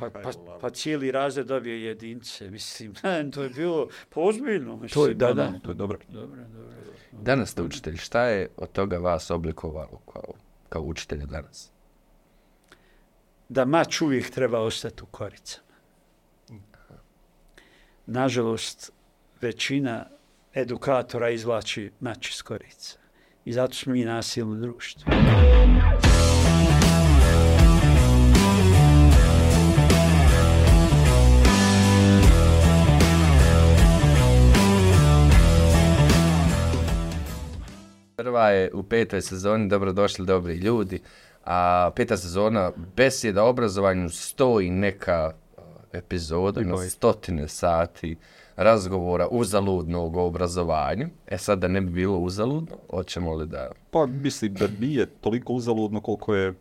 Pa, pa, pa cijeli razred dobio jedince, mislim, to je bilo pozbiljno. Mislim, to je, da, da, to je dobro. Dobro, dobro. Danas ste učitelj, šta je od toga vas oblikovalo kao, kao učitelja danas? Da mač uvijek treba ostati u koricama. Nažalost, većina edukatora izvlači mač iz korica. I zato smo mi nasilno društvo. Prva je u petoj sezoni Dobrodošli dobri ljudi, a peta sezona besjeda o obrazovanju sto i neka epizoda, ima stotine sati razgovora uzaludnog o obrazovanju. E sad da ne bi bilo uzaludno, hoćemo li da... Pa mislim da nije toliko uzaludno koliko je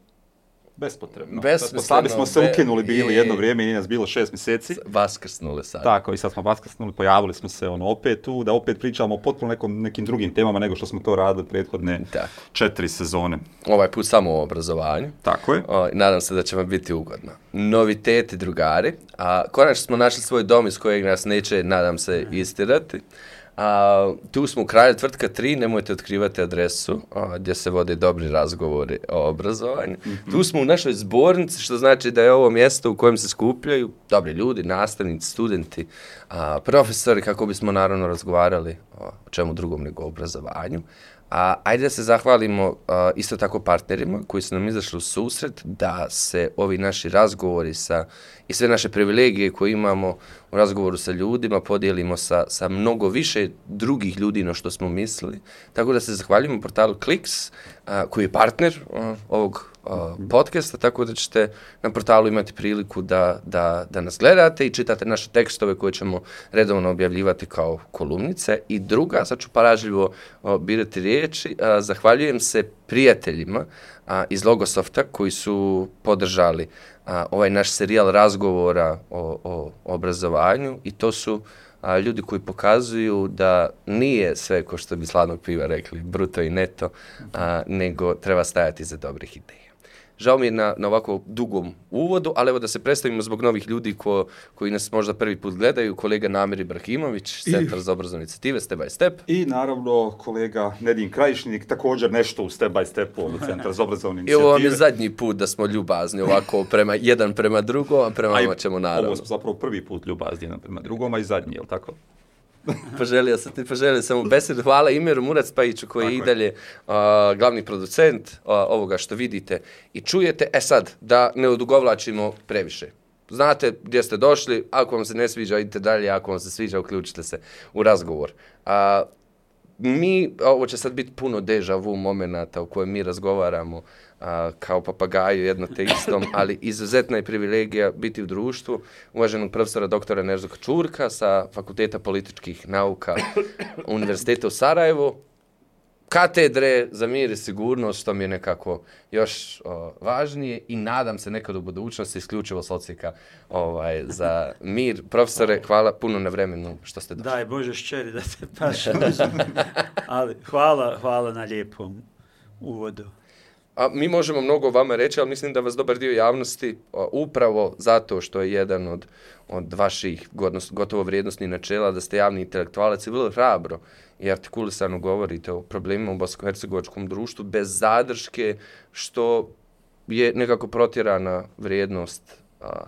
bespotrebno. Besmisleno. Sami smo se ukinuli bili jedno vrijeme i nije nas bilo šest mjeseci. Vaskrsnuli sad. Tako, i sad smo vaskrsnuli, pojavili smo se ono opet tu, da opet pričamo o potpuno nekom, nekim drugim temama nego što smo to radili prethodne Tako. četiri sezone. Ovaj put samo o obrazovanju. Tako je. O, nadam se da će vam biti ugodno. Noviteti drugari, a konačno smo našli svoj dom iz kojeg nas neće, nadam se, istirati. A, tu smo u kraju tvrtka 3, nemojte otkrivati adresu a, gdje se vode dobri razgovori o obrazovanju. Mm -hmm. Tu smo u našoj zbornici, što znači da je ovo mjesto u kojem se skupljaju dobri ljudi, nastavnici, studenti, a, profesori, kako bismo naravno razgovarali o čemu drugom nego o obrazovanju. A, ajde da se zahvalimo a, isto tako partnerima koji su nam izašli u susret da se ovi naši razgovori sa i sve naše privilegije koje imamo u razgovoru sa ljudima podijelimo sa, sa mnogo više drugih ljudi no što smo mislili. Tako da se zahvaljujemo portalu Kliks a, koji je partner a, ovog podcasta, tako da ćete na portalu imati priliku da, da, da nas gledate i čitate naše tekstove koje ćemo redovno objavljivati kao kolumnice. I druga, sad ću paražljivo birati riječi, a, zahvaljujem se prijateljima a, iz Logosofta koji su podržali a, ovaj naš serijal razgovora o, o, o obrazovanju i to su a, ljudi koji pokazuju da nije sve ko što bi sladnog piva rekli, bruto i neto, a, nego treba stajati za dobrih ideja. Žao mi je na, na ovako dugom uvodu, ali evo da se predstavimo zbog novih ljudi ko, koji nas možda prvi put gledaju. Kolega Namir Ibrahimović, Centar I, za obrazovne inicijative, Step by Step. I naravno kolega Nedin Krajišnik, također nešto u Step by Stepu, Centar za obrazovne inicijative. I ovo vam je zadnji put da smo ljubazni ovako prema jedan prema drugom, a prema vama ćemo naravno. Ovo smo zapravo prvi put ljubazni jedan prema drugom, a i zadnji, je li tako? poželio sam ti, poželio sam u besedu. Hvala Imeru Murac Pajiću koji Tako je i dalje uh, glavni producent uh, ovoga što vidite i čujete. E sad, da ne odugovlačimo previše. Znate gdje ste došli, ako vam se ne sviđa, idite dalje, ako vam se sviđa, uključite se u razgovor. Uh, mi, ovo će sad biti puno deja vu momenata u kojem mi razgovaramo a, kao papagaju jedno te istom, ali izuzetna je privilegija biti u društvu uvaženog profesora doktora Nerzuka Čurka sa Fakulteta političkih nauka Univerziteta u Sarajevu, katedre za mir i sigurnost, što mi je nekako još o, važnije i nadam se nekad u budućnosti isključivo socijka ovaj, za mir. Profesore, hvala puno na vremenu što ste došli. Daj Bože šćeri da te paš Ali hvala, hvala na lijepom uvodu. A mi možemo mnogo o vama reći, ali mislim da vas dobar dio javnosti upravo zato što je jedan od, od vaših gotovo vrijednostnih načela da ste javni intelektualac i vrlo hrabro i artikulisano govorite o problemima u bosko-hercegovačkom društvu bez zadrške što je nekako protjerana vrijednost a,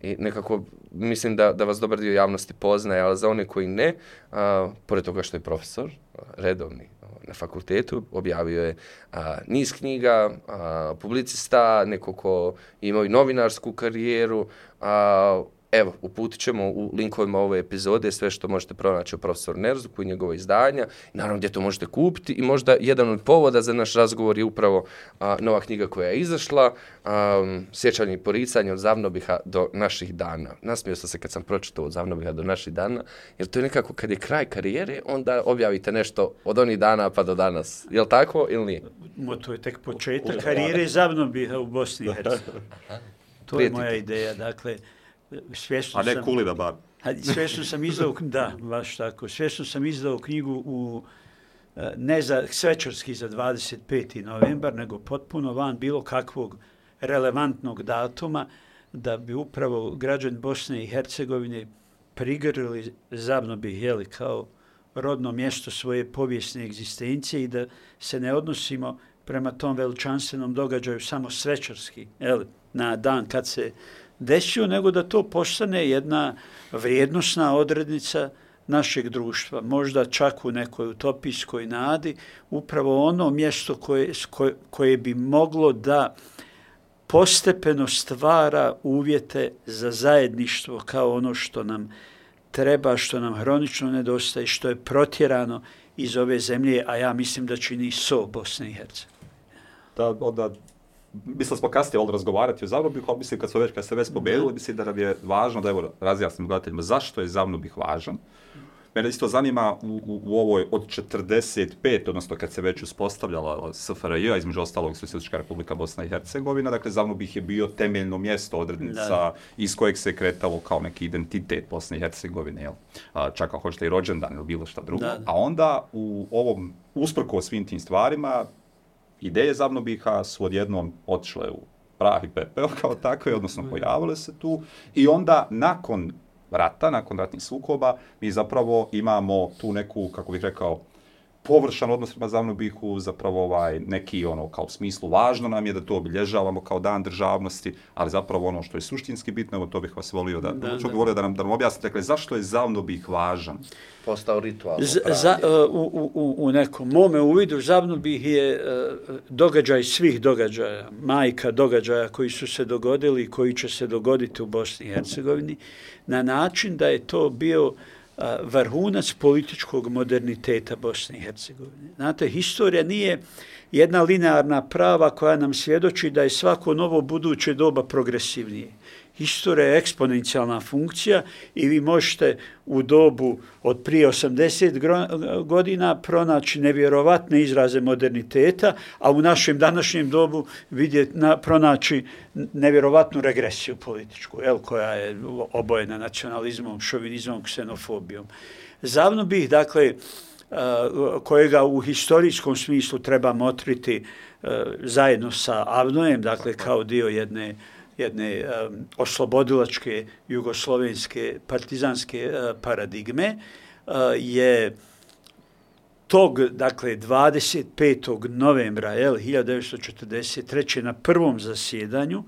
i nekako mislim da, da vas dobar dio javnosti poznaje, ali za one koji ne, a, pored toga što je profesor, redovni na fakultetu, objavio je a, niz knjiga, a, publicista, neko ko imao i novinarsku karijeru, a, Evo, uputit ćemo u linkovima ove epizode sve što možete pronaći o profesoru Nerzuku i njegove izdanja. I naravno gdje to možete kupiti i možda jedan od povoda za naš razgovor je upravo a, nova knjiga koja je izašla, a, Sjećanje i poricanje od Zavnobiha do naših dana. Nasmio sam se kad sam pročitao od Zavnobiha do naših dana, jer to je nekako kad je kraj karijere, onda objavite nešto od onih dana pa do danas. Je li tako ili nije? Mo, to je tek početak karijere Zavnobiha u Bosni i Hercegovini. To je moja ideja, dakle svjesno A ne sam, kuli da bar. Svjesno sam izdao, da, baš tako, svjesno sam izdao knjigu u, e, ne za svečarski za 25. novembar, nego potpuno van bilo kakvog relevantnog datuma, da bi upravo građani Bosne i Hercegovine prigrili Zavnobih, jeli, kao rodno mjesto svoje povijesne egzistencije i da se ne odnosimo prema tom veličanstvenom događaju samo svečarski, jeli, na dan kad se desio, nego da to postane jedna vrijednosna odrednica našeg društva, možda čak u nekoj utopijskoj nadi, upravo ono mjesto koje, koje, koje bi moglo da postepeno stvara uvjete za zajedništvo kao ono što nam treba, što nam hronično nedostaje, što je protjerano iz ove zemlje, a ja mislim da čini so Bosne i Hercegovine. Da, onda, mislim smo kasnije ovdje razgovarati o Zavnubihu, ali mislim kad, smo već, kad se već pobedili, mislim da nam je važno da evo razjasnim gledateljima zašto je Zavnubih važan. Mene isto zanima u, u, u ovoj od 45, odnosno kad se već uspostavljala SFRJ, između ostalog Socialistička republika Bosna i Hercegovina, dakle Zavno bih je bio temeljno mjesto odrednica da. iz kojeg se kretalo kao neki identitet Bosne i Hercegovine, jel? A, čak ako hoćete i rođendan ili bilo šta drugo. Da, da. A onda u ovom, usprko svim tim stvarima, ideje Zavno biha su odjednom otišle u prah i pepeo kao takve, odnosno pojavile se tu. I onda nakon rata, nakon ratnih sukoba, mi zapravo imamo tu neku, kako bih rekao, površan odnos prema Zavnu bihu, zapravo ovaj, neki ono kao smislu važno nam je da to obilježavamo kao dan državnosti, ali zapravo ono što je suštinski bitno, evo to bih vas volio da, da, da. volio da nam, da nam objasnite, dakle, zašto je Zavnu bih važan? Postao ritual. Za, uh, u, u, u nekom mome uvidu Zavnu bih je uh, događaj svih događaja, majka događaja koji su se dogodili i koji će se dogoditi u Bosni i Hercegovini, na način da je to bio vrhunac političkog moderniteta Bosne i Hercegovine. Znate, historija nije jedna linearna prava koja nam svjedoči da je svako novo buduće doba progresivnije historija je eksponencijalna funkcija i vi možete u dobu od prije 80 godina pronaći nevjerovatne izraze moderniteta, a u našem današnjem dobu vidjeti, na, pronaći nevjerovatnu regresiju političku, jel, koja je obojena nacionalizmom, šovinizmom, ksenofobijom. Zavno bih, dakle, kojega u historijskom smislu treba motriti zajedno sa Avnojem, dakle, kao dio jedne jedne um, oslobodilačke jugoslovenske partizanske uh, paradigme uh, je tog, dakle, 25. novembra jel, 1943. na prvom zasjedanju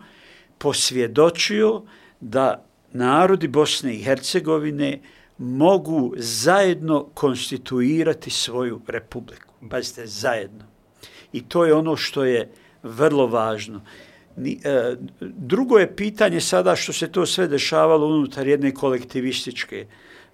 posvjedočio da narodi Bosne i Hercegovine mogu zajedno konstituirati svoju republiku. Pazite, zajedno. I to je ono što je vrlo važno. E, drugo je pitanje sada što se to sve dešavalo unutar jedne kolektivističke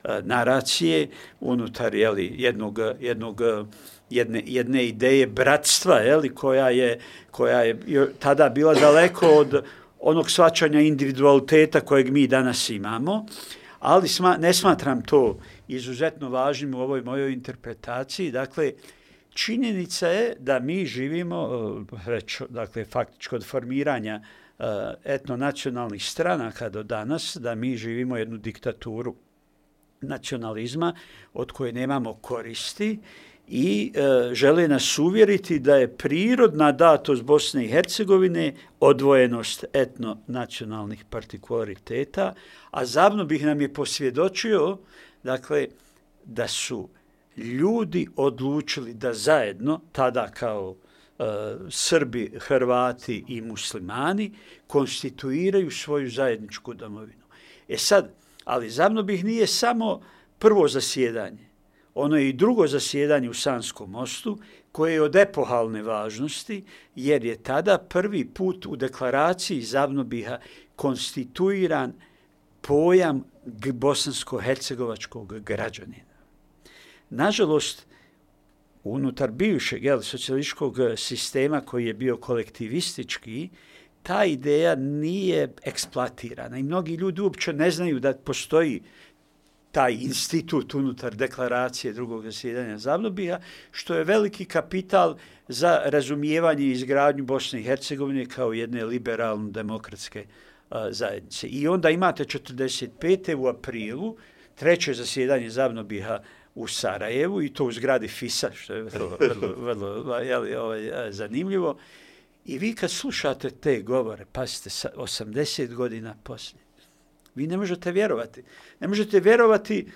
e, naracije, unutar jeli, jednog, jednog, e, jedne, jedne ideje bratstva, jeli, koja, je, koja je tada bila daleko od onog svačanja individualiteta kojeg mi danas imamo, ali sma, ne smatram to izuzetno važnim u ovoj mojoj interpretaciji. Dakle, činjenica je da mi živimo, e, već, dakle, faktičko od formiranja e, etnonacionalnih stranaka do danas, da mi živimo jednu diktaturu nacionalizma od koje nemamo koristi i e, žele nas uvjeriti da je prirodna datost Bosne i Hercegovine odvojenost etno-nacionalnih partikulariteta, a zavno bih nam je posvjedočio dakle, da su ljudi odlučili da zajedno, tada kao e, Srbi, Hrvati i muslimani, konstituiraju svoju zajedničku domovinu. E sad, ali za mno bih nije samo prvo zasjedanje, ono je i drugo zasjedanje u Sanskom mostu, koje je od epohalne važnosti, jer je tada prvi put u deklaraciji Zavnobiha konstituiran pojam bosansko-hercegovačkog građanina. Nažalost, unutar bivšeg jel, socijalističkog eh, sistema koji je bio kolektivistički, ta ideja nije eksploatirana i mnogi ljudi uopće ne znaju da postoji taj institut unutar deklaracije drugog zasjedanja Zavnobija, što je veliki kapital za razumijevanje i izgradnju Bosne i Hercegovine kao jedne liberalno-demokratske eh, zajednice. I onda imate 45. u aprilu, treće zasjedanje Zavnobija u Sarajevu i to u zgradi FISA, što je vrlo, vrlo, vrlo jeli, ovaj, zanimljivo. I vi kad slušate te govore, pazite, 80 godina poslije, vi ne možete vjerovati. Ne možete vjerovati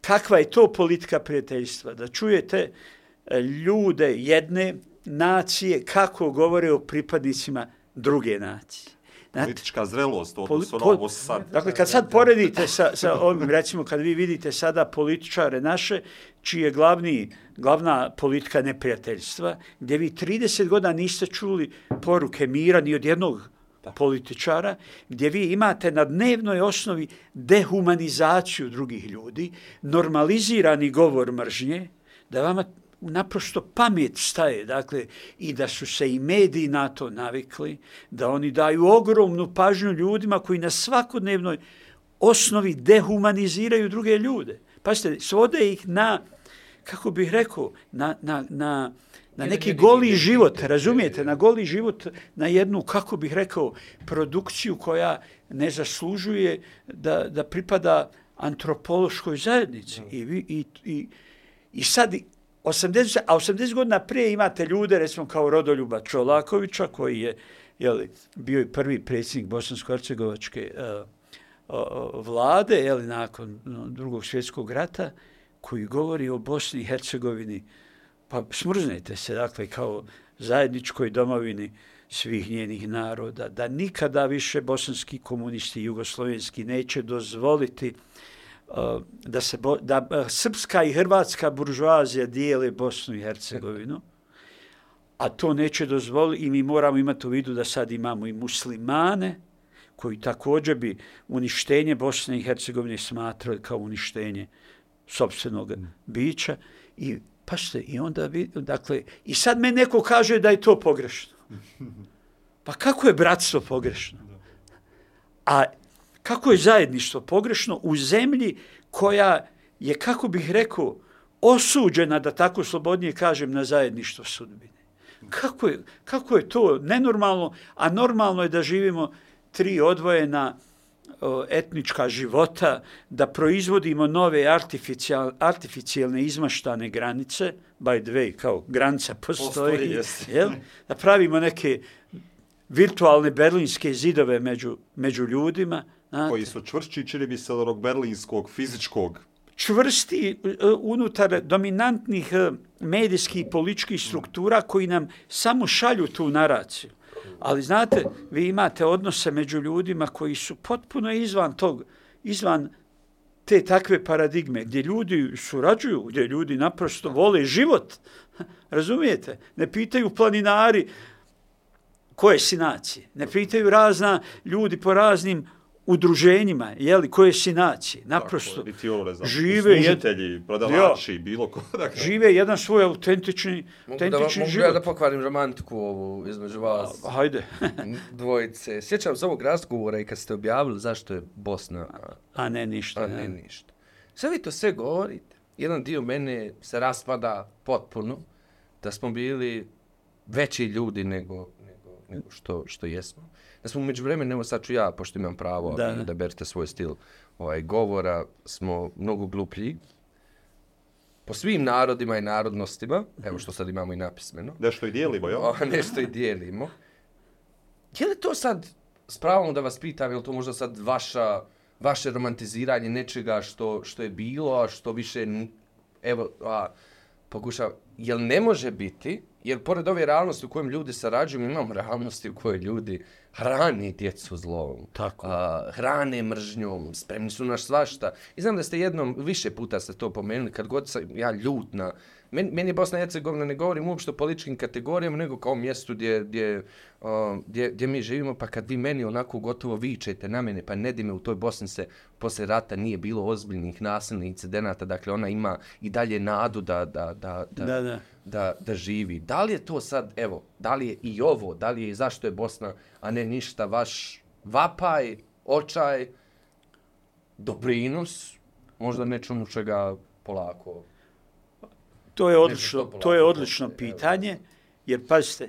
kakva je to politika prijateljstva. Da čujete e, ljude jedne nacije kako govore o pripadnicima druge nacije. Znate, politička zrelost, odnosno poli, ovo sad. Dakle, kad sad poredite sa, sa ovim, recimo, kad vi vidite sada političare naše, čiji je glavni, glavna politika neprijateljstva, gdje vi 30 godina niste čuli poruke mira ni od jednog da. političara, gdje vi imate na dnevnoj osnovi dehumanizaciju drugih ljudi, normalizirani govor mržnje, da vama naprosto pamet staje, dakle, i da su se i mediji na to navikli, da oni daju ogromnu pažnju ljudima koji na svakodnevnoj osnovi dehumaniziraju druge ljude. Pazite, svode ih na, kako bih rekao, na, na, na, na neki goli život, razumijete, na goli život, na jednu, kako bih rekao, produkciju koja ne zaslužuje da, da pripada antropološkoj zajednici. I, i, i, i sad 80, a 80 godina prije imate ljude, recimo kao Rodoljuba Čolakovića, koji je jeli, bio i prvi predsjednik Bosansko-Hercegovačke uh, vlade, jeli, nakon drugog svjetskog rata, koji govori o Bosni i Hercegovini, pa smrznete se, dakle, kao zajedničkoj domovini svih njenih naroda, da nikada više bosanski komunisti i jugoslovenski neće dozvoliti uh, da se bo, da srpska i hrvatska buržoazija dijele Bosnu i Hercegovinu, a to neće dozvoliti i mi moramo imati u vidu da sad imamo i muslimane koji također bi uništenje Bosne i Hercegovine smatrali kao uništenje sobstvenog mm. bića i pa ste i onda vi, dakle i sad me neko kaže da je to pogrešno. Pa kako je bratstvo pogrešno? A kako je zajedništvo pogrešno u zemlji koja je, kako bih rekao, osuđena, da tako slobodnije kažem, na zajedništvo sudbine. Kako je, kako je to nenormalno, a normalno je da živimo tri odvojena o, etnička života, da proizvodimo nove artificial, artificijalne izmaštane granice, by the way, kao granica postoji, postoji jel? da pravimo neke virtualne berlinske zidove među, među ljudima, Znate. Koji su čvršći, čini bi se od berlinskog, fizičkog. Čvrsti uh, unutar dominantnih uh, medijskih i političkih struktura koji nam samo šalju tu naraciju. Ali znate, vi imate odnose među ljudima koji su potpuno izvan tog, izvan te takve paradigme, gdje ljudi surađuju, gdje ljudi naprosto vole život. Razumijete? Ne pitaju planinari koje si nacije. Ne pitaju razna ljudi po raznim udruženjima, jeli, koje si nacije, naprosto Tako, žive služitelji, prodavači, jo, bilo ko. Dakle. Žive jedan svoj autentični, autentični mogu život. Mogu ja da pokvarim romantiku ovu između vas A, hajde. dvojice. Sjećam se ovog razgovora i kad ste objavili zašto je Bosna... A ne ništa. A ne, ne ništa. Sve vi to sve govorite. Jedan dio mene se raspada potpuno da smo bili veći ljudi nego, nego, nego što, što jesmo da smo umeđu vremenu, evo sad ću ja, pošto imam pravo da, da berete svoj stil ovaj, govora, smo mnogo gluplji po svim narodima i narodnostima, evo što sad imamo i napismeno. Nešto i dijelimo, jo? Nešto i dijelimo. Je li to sad, s pravom da vas pitam, je li to možda sad vaša, vaše romantiziranje nečega što, što je bilo, a što više, evo, a, pokušam, je li ne može biti, jer pored ove realnosti u kojem ljudi sarađuju, imamo realnosti u kojoj ljudi hrani djecu zlom, Tako. A, hrane mržnjom, spremni su naš svašta. I znam da ste jednom, više puta ste to pomenuli, kad god sam ja ljut na meni, meni je Bosna i Hercegovina, ne govorim uopšte o političkim kategorijama, nego kao mjestu gdje, gdje, uh, gdje, gdje mi živimo, pa kad vi meni onako gotovo vičete na mene, pa ne di me u toj Bosni se posle rata nije bilo ozbiljnih nasilnih incidenata, dakle ona ima i dalje nadu da, da, da, da, da, da. da, da živi. Da li je to sad, evo, da li je i ovo, da li je i zašto je Bosna, a ne ništa, vaš vapaj, očaj, doprinos, možda nečemu čega polako To je odlično, to je odlično pitanje, jer pazite,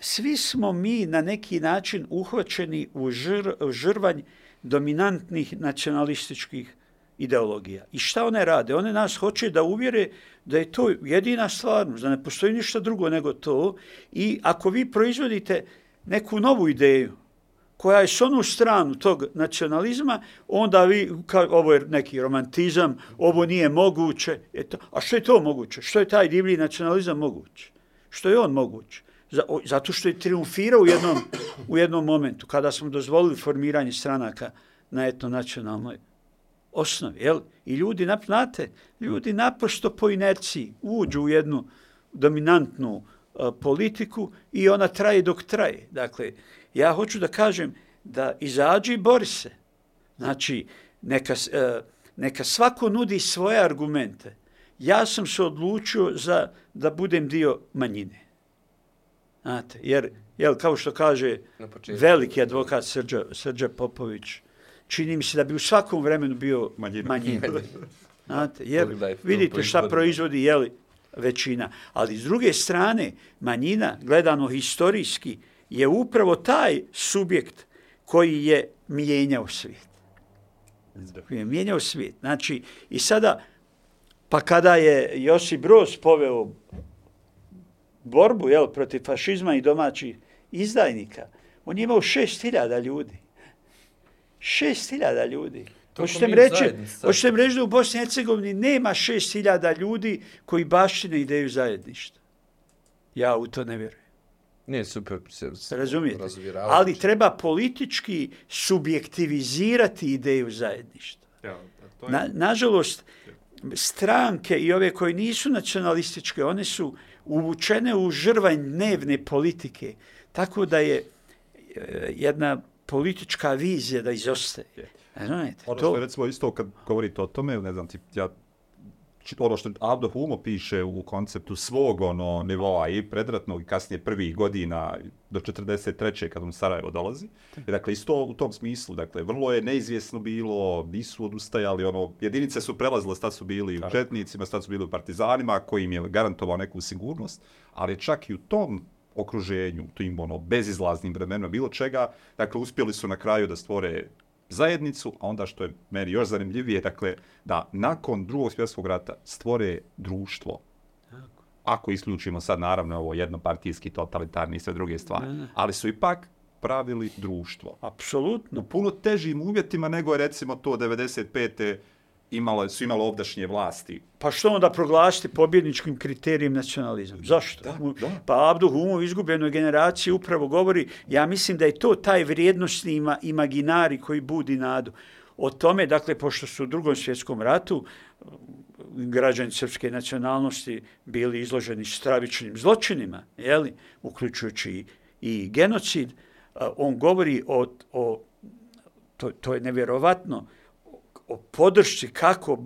svi smo mi na neki način uhvaćeni u žr, žrvanj dominantnih nacionalističkih ideologija. I šta one rade? One nas hoće da uvjere da je to jedina stvarnost, da ne postoji ništa drugo nego to. I ako vi proizvodite neku novu ideju, koja je s onu stranu tog nacionalizma, onda vi, ka, ovo je neki romantizam, ovo nije moguće. Eto, a što je to moguće? Što je taj divlji nacionalizam moguće? Što je on moguće? Zato što je triumfirao u jednom, u jednom momentu, kada smo dozvolili formiranje stranaka na etno-nacionalnoj osnovi. Jel? I ljudi, znate, ljudi naprosto po inerciji uđu u jednu dominantnu uh, politiku i ona traje dok traje. Dakle, ja hoću da kažem da izađi i bori se. Znači, neka, neka svako nudi svoje argumente. Ja sam se odlučio za da budem dio manjine. Znate, jer, jel, kao što kaže veliki advokat Srđa, Srđa Popović, čini mi se da bi u svakom vremenu bio manjina. manjina. Znate, jer vidite šta proizvodi jeli, većina. Ali s druge strane, manjina, gledano historijski, je upravo taj subjekt koji je mijenjao svijet. Koji je mijenjao svijet. Znači, i sada, pa kada je Josip Broz poveo borbu jel, protiv fašizma i domaćih izdajnika, on je imao šest hiljada ljudi. Šest hiljada ljudi. Hoćete mi reći, hoćete mi reći da u Bosni i Hercegovini nema šest hiljada ljudi koji baštine ideju zajedništva. Ja u to ne vjerujem. Nije super. Se, Razumijete? Ali treba politički subjektivizirati ideju zajedništva. Ja, to je... Na, nažalost, stranke i ove koje nisu nacionalističke, one su uvučene u žrvanj dnevne politike, tako da je e, jedna politička vizija da izostaje. Znate, ono što je recimo isto kad govorite o tome, ne znam, ja ono što Abdo Humo piše u konceptu svog ono nivoa i predratnog i kasnije prvih godina do 43. kad on Sarajevo dolazi. I, dakle, isto u tom smislu, dakle, vrlo je neizvjesno bilo, nisu odustajali, ono, jedinice su prelazile, stad su bili u četnicima, stad su bili u partizanima, koji im je garantovao neku sigurnost, ali čak i u tom okruženju, tim ono, bezizlaznim vremenima, bilo čega, dakle, uspjeli su na kraju da stvore zajednicu, a onda što je meni još zanimljivije, dakle, da nakon drugog svjetskog rata stvore društvo. Ako isključimo sad, naravno, ovo jednopartijski, totalitarni i sve druge stvari. Ali su ipak pravili društvo. Apsolutno. U puno težim uvjetima nego je, recimo, to 95 imalo, su imalo ovdašnje vlasti. Pa što onda proglasiti pobjedničkim kriterijem nacionalizam? Zašto? Da, da. Pa Abdu Humo izgubljenoj generaciji upravo govori, ja mislim da je to taj vrijednostni ima, imaginari koji budi nadu. O tome, dakle, pošto su u drugom svjetskom ratu građani srpske nacionalnosti bili izloženi stravičnim zločinima, jeli, uključujući i, i genocid, on govori o, o to, to je nevjerovatno, o podršci kako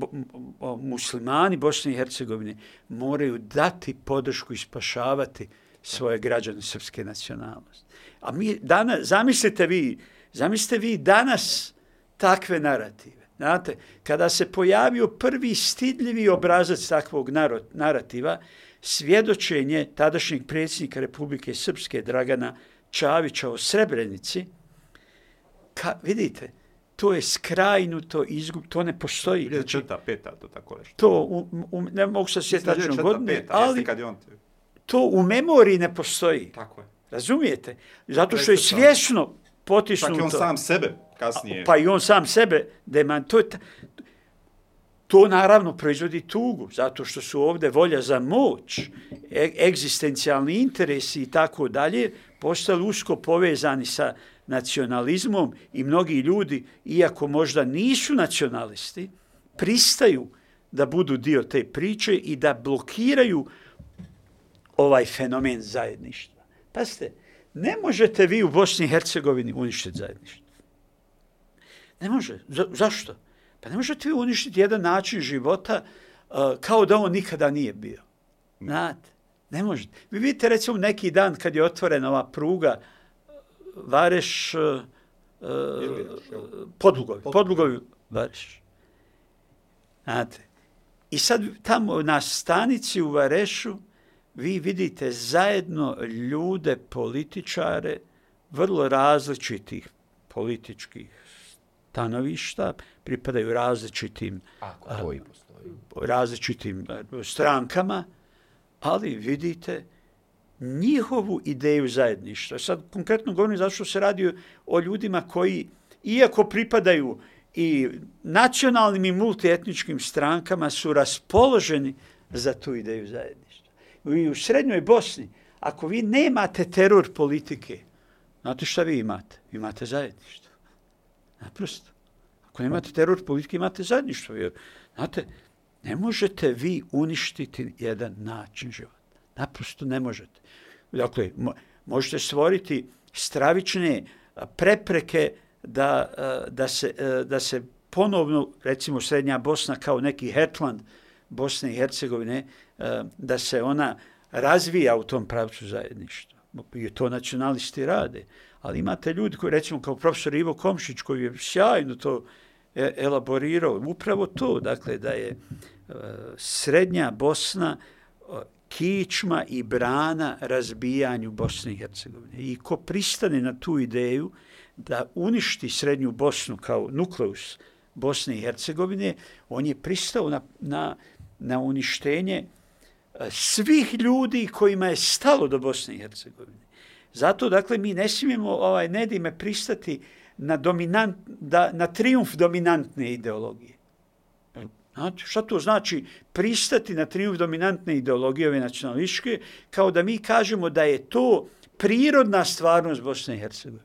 muslimani Bosne i Hercegovine moraju dati podršku i spašavati svoje građane srpske nacionalnosti. A mi danas, zamislite vi, zamislite vi danas takve narative. Znate, kada se pojavio prvi stidljivi obrazac takvog narativa, svjedočenje tadašnjeg predsjednika Republike Srpske Dragana Čavića o Srebrenici, ka, vidite, to je skrajnuto izgub, to ne postoji. Znači, četa, peta, to tako nešto. To, u, u, ne mogu se sjeti tačno godine, ali kad je on te... to u memoriji ne postoji. Tako je. Razumijete? Zato što je svjesno potisnuto. Čak i on sam sebe kasnije. Pa i on sam sebe deman. To, je ta, to naravno proizvodi tugu, zato što su ovde volja za moć, e, egzistencijalni interesi i tako dalje, postali usko povezani sa nacionalizmom i mnogi ljudi, iako možda nisu nacionalisti, pristaju da budu dio te priče i da blokiraju ovaj fenomen zajedništva. Pazite, ne možete vi u Bosni i Hercegovini uništiti zajedništvo. Ne može. Za, zašto? Pa ne možete vi uništiti jedan način života uh, kao da on nikada nije bio. Znate, ne možete. Vi vidite recimo neki dan kad je otvorena ova pruga uh, Vareš, uh, Podlugovi, Podlugovi Vareš. Znate, i sad tamo na stanici u Varešu vi vidite zajedno ljude, političare, vrlo različitih političkih stanovišta, pripadaju različitim, Ako postoji. različitim e, strankama, ali vidite njihovu ideju zajedništva. Sad konkretno govorim zašto se radi o ljudima koji, iako pripadaju i nacionalnim i multietničkim strankama, su raspoloženi za tu ideju zajedništva. I u Srednjoj Bosni, ako vi nemate teror politike, znate šta vi imate? Vi imate zajedništvo. Naprosto. Ako nemate teror politike, imate zajedništvo. Jer, znate, ne možete vi uništiti jedan način života. Naprosto ne možete. Dakle, mo možete stvoriti stravične prepreke da, da, se, da se ponovno, recimo, Srednja Bosna kao neki Hetland Bosne i Hercegovine, da se ona razvija u tom pravcu zajedništva. I to nacionalisti rade. Ali imate ljudi koji, recimo, kao profesor Ivo Komšić, koji je sjajno to e, elaborirao, upravo to, dakle, da je Srednja Bosna kičma i brana razbijanju Bosne i Hercegovine. I ko pristane na tu ideju da uništi Srednju Bosnu kao nukleus Bosne i Hercegovine, on je pristao na, na, na uništenje e, svih ljudi kojima je stalo do Bosne i Hercegovine. Zato, dakle, mi ne smijemo ovaj, nedime pristati na, dominant, da, na triumf dominantne ideologije. Znate, šta to znači pristati na triumf dominantne ideologije ove nacionalističke, kao da mi kažemo da je to prirodna stvarnost Bosne i Hercegovine.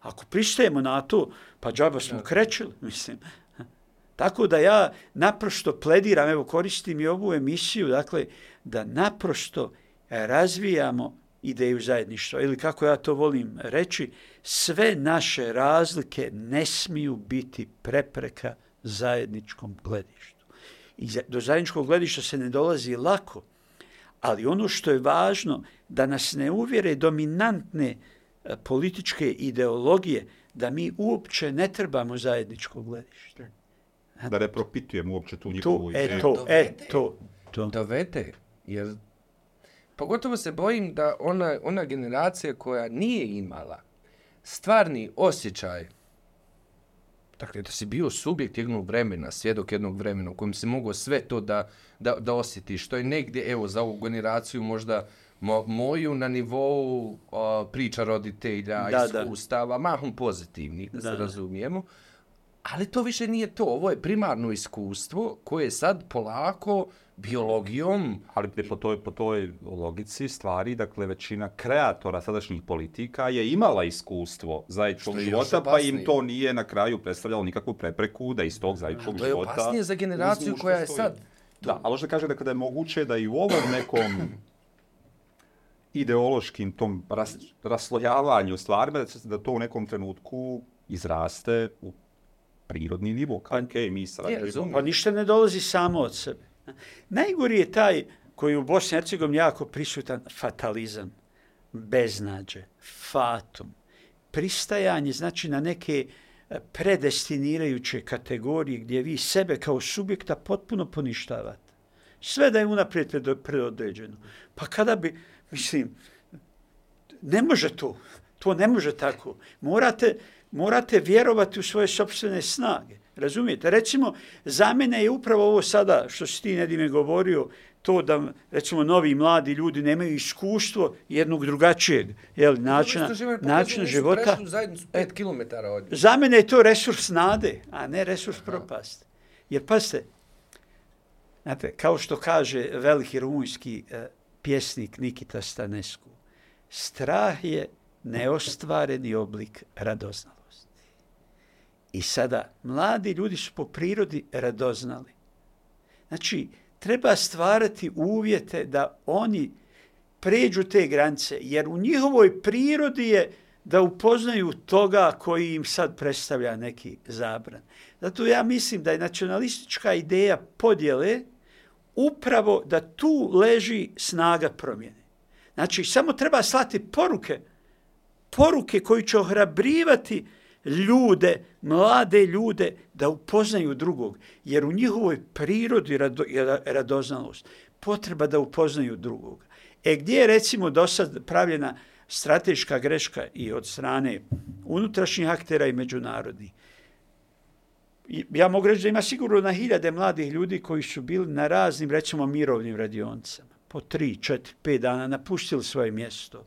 Ako pristajemo na to, pa džaba smo krećili, mislim. Tako da ja naprosto plediram, evo koristim i ovu emisiju, dakle, da naprosto razvijamo ideju zajedništva. Ili kako ja to volim reći, sve naše razlike ne smiju biti prepreka zajedničkom gledištu. I do zajedničkog gledišta se ne dolazi lako, ali ono što je važno da nas ne uvjere dominantne e, političke ideologije da mi uopće ne trebamo zajedničko gledište. Da ne propitujemo uopće tu njihovu to, e, to, e, to, to. Dovede, jer pogotovo se bojim da ona, ona generacija koja nije imala stvarni osjećaj Dakle, da si bio subjekt jednog vremena, svjedok jednog vremena u kojem se mogo sve to da, da, da osjeti, što je negdje, evo, za ovu generaciju možda mo, moju na nivou o, priča roditelja, da, iskustava, da. mahom pozitivni, da, da se razumijemo. Ali to više nije to. Ovo je primarno iskustvo koje sad polako biologijom... Ali po toj, po toj logici stvari, dakle, većina kreatora sadašnjih politika je imala iskustvo zajedničkog života, pa im to nije na kraju predstavljalo nikakvu prepreku da iz tog zajedničkog života... To je opasnije za generaciju koja je sad... Da, ali što kaže da kada je moguće da i u ovom nekom ideološkim tom ras, raslojavanju stvarima, da, da to u nekom trenutku izraste u prirodni nivo. Kao, pa, okay, mi sad je, pa ništa ne dolazi samo od sebe. Najgori je taj koji u Bosni i Hercegovini jako prisutan fatalizam, beznađe, fatum, pristajanje znači na neke e, predestinirajuće kategorije gdje vi sebe kao subjekta potpuno poništavate. Sve da je unaprijed predodređeno. Pa kada bi, mislim, ne može to. To ne može tako. Morate, morate vjerovati u svoje sobstvene snage. Razumijete? Recimo, za mene je upravo ovo sada, što si ti Nedime govorio, to da, recimo, novi mladi ljudi nemaju iskustvo jednog drugačijeg jel, načina, načina života. E, km od za mene je to resurs nade, a ne resurs Aha. propasti. Jer, pazite, znate, kao što kaže veliki rumunjski uh, pjesnik Nikita Stanescu, strah je neostvareni oblik radoznalosti. I sada, mladi ljudi su po prirodi radoznali. Znači, treba stvarati uvjete da oni pređu te granice, jer u njihovoj prirodi je da upoznaju toga koji im sad predstavlja neki zabran. Zato ja mislim da je nacionalistička ideja podjele upravo da tu leži snaga promjene. Znači, samo treba slati poruke poruke koji će ohrabrivati ljude, mlade ljude da upoznaju drugog. Jer u njihovoj prirodi rado, je radoznalost. Potreba da upoznaju drugog. E gdje je recimo do sad pravljena strateška greška i od strane unutrašnjih aktera i međunarodnih. Ja mogu reći da ima sigurno na hiljade mladih ljudi koji su bili na raznim, recimo, mirovnim radionicama. Po tri, četiri, pet dana napustili svoje mjesto.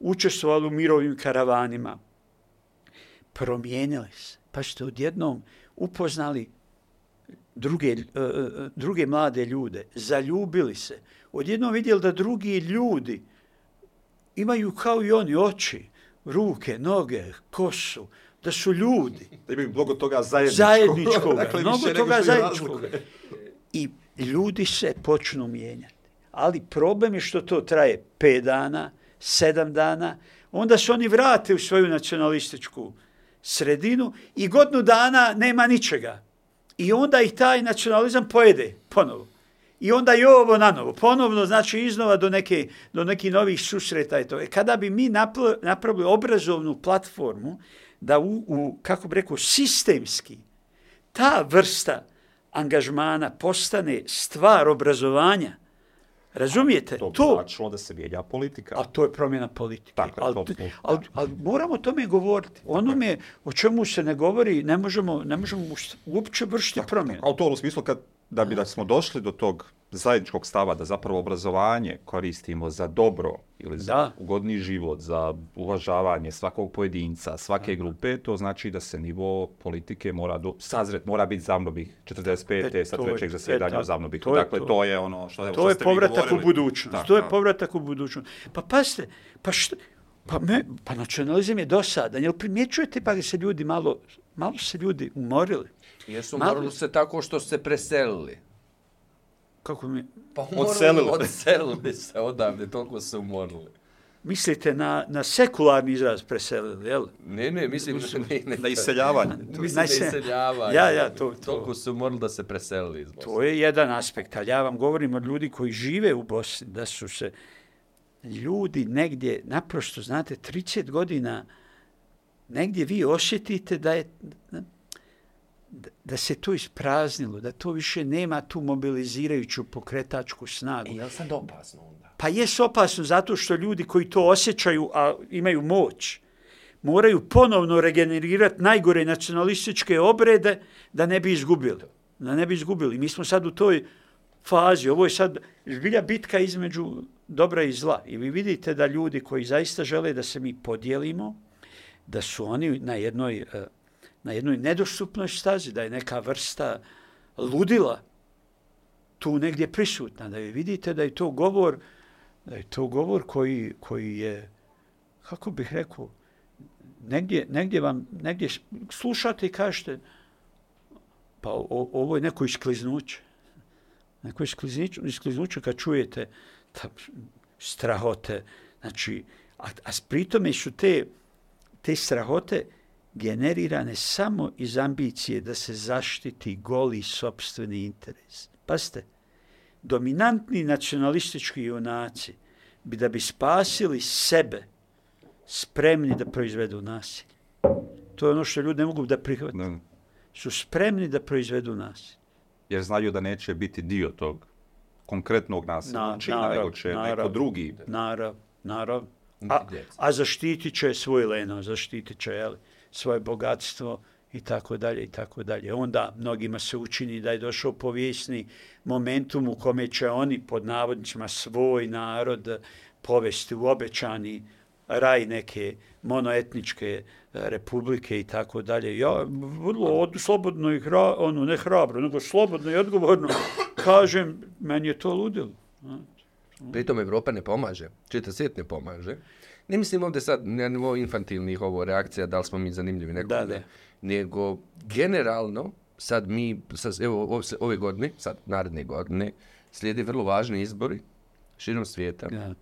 Učestvovali u mirovnim karavanima. Promijenili se. Pa ste odjednom upoznali druge, uh, druge mlade ljude, zaljubili se, odjednom vidjeli da drugi ljudi imaju kao i oni oči, ruke, noge, kosu, da su ljudi. Da imaju mnogo toga zajedničkog. Zajedničkog, dakle, mnogo toga što je zajedničkog. razlog. I ljudi se počnu mijenjati. Ali problem je što to traje 5 dana, 7 dana, onda se oni vrate u svoju nacionalističku sredinu i godinu dana nema ničega. I onda ih taj nacionalizam pojede ponovo. I onda i ovo na novo. Ponovno, znači iznova do, neke, do nekih novih susreta. I to. E, kada bi mi napravili obrazovnu platformu da u, u, kako bi rekao, sistemski ta vrsta angažmana postane stvar obrazovanja, razumijete? To, to, značilo da se mijenja politika. a to je promjena politike. Tako ali, to- ali, ali moramo o tome govoriti. Onome o čemu se ne govori, ne možemo, ne možemo uopće vršiti promjenu. A u to u smislu kad, da bi da smo došli do tog zajedničkog stava da zapravo obrazovanje koristimo za dobro ili za Da. ugodni život, za uvažavanje svakog pojedinca, svake grupe, to znači da se nivo politike mora do, sazret, mora biti zamnobih 45. E, sa je- trećeg e, zasjedanja tako, u zamnobihu. to je Dakle, to. to je ono što, evo, To što je ste vi povratak u budućnost. Da, to je da. povratak u budućnost. Pa pazite, pa što, pa, me, pa nacionalizam je dosadan. Jel primjećujete pa da se ljudi malo, malo se ljudi umorili? Jesu Malo- morali se tako što se preselili. Kako mi, Pa Odselili. Odselili se odavde, toliko se umorili. mislite na, na sekularni izraz preselili, jel? Ne, ne, mislim ne, ne, Na iseljavanje. Mislim na iseljavanje. Ja, ja, to- to. Toliko su umorili da se preselili iz Bosne. To je jedan aspekt, ali ja vam govorim od ljudi koji žive u Bosni, da su se ljudi negdje, naprosto, znate, 30 godina, negdje vi osjetite da je, da, se to ispraznilo, da to više nema tu mobilizirajuću pokretačku snagu. I je li sad opasno onda? Pa je opasno zato što ljudi koji to osjećaju, a imaju moć, moraju ponovno regenerirati najgore nacionalističke obrede da ne bi izgubili. Da ne bi izgubili. Mi smo sad u toj fazi. Ovo je sad zbilja bitka između dobra i zla. I vi vidite da ljudi koji zaista žele da se mi podijelimo, da su oni na jednoj, eh, na jednoj nedostupnoj stazi, da je neka vrsta ludila tu negdje prisutna, da je vidite da je to govor, da je to govor koji, koji je, kako bih rekao, negdje, negdje vam, negdje slušate i kažete, pa o, ovo je neko iskliznuće. Neko iskliznuće, iskliznuće kad čujete ta strahote, znači, a, a pritome su te, te strahote generirane samo iz ambicije da se zaštiti goli sobstveni interes. Pazite, dominantni nacionalistički junaci bi da bi spasili sebe spremni da proizvedu nasilje. To je ono što ljudi ne mogu da prihvate. Da. Su spremni da proizvedu nasilje. Jer znaju da neće biti dio tog konkretnog nasilja, Na- čina, narav, nego će neko narav. drugi. Narav, narav. A, a zaštitit će svoj leno, zaštitit će jeli, svoje bogatstvo i tako dalje i tako dalje. Onda mnogima se učini da je došao povijesni momentum u kome će oni pod navodnicima svoj narod povesti u obećani raj neke monoetničke republike i tako dalje. Ja vrlo od, slobodno i hra, ono, ne hrabro, nego slobodno i odgovorno kažem, meni je to ludilo. Pritom Evropa ne pomaže, čita svijet ne pomaže. Ne mislim ovdje sad na nivou infantilnih ovo reakcija, da li smo mi zanimljivi nekom, Da, ne. da. nego generalno, sad mi, sad, evo ove, ove godine, sad naredne godine, slijede vrlo važni izbori širom svijeta. Da,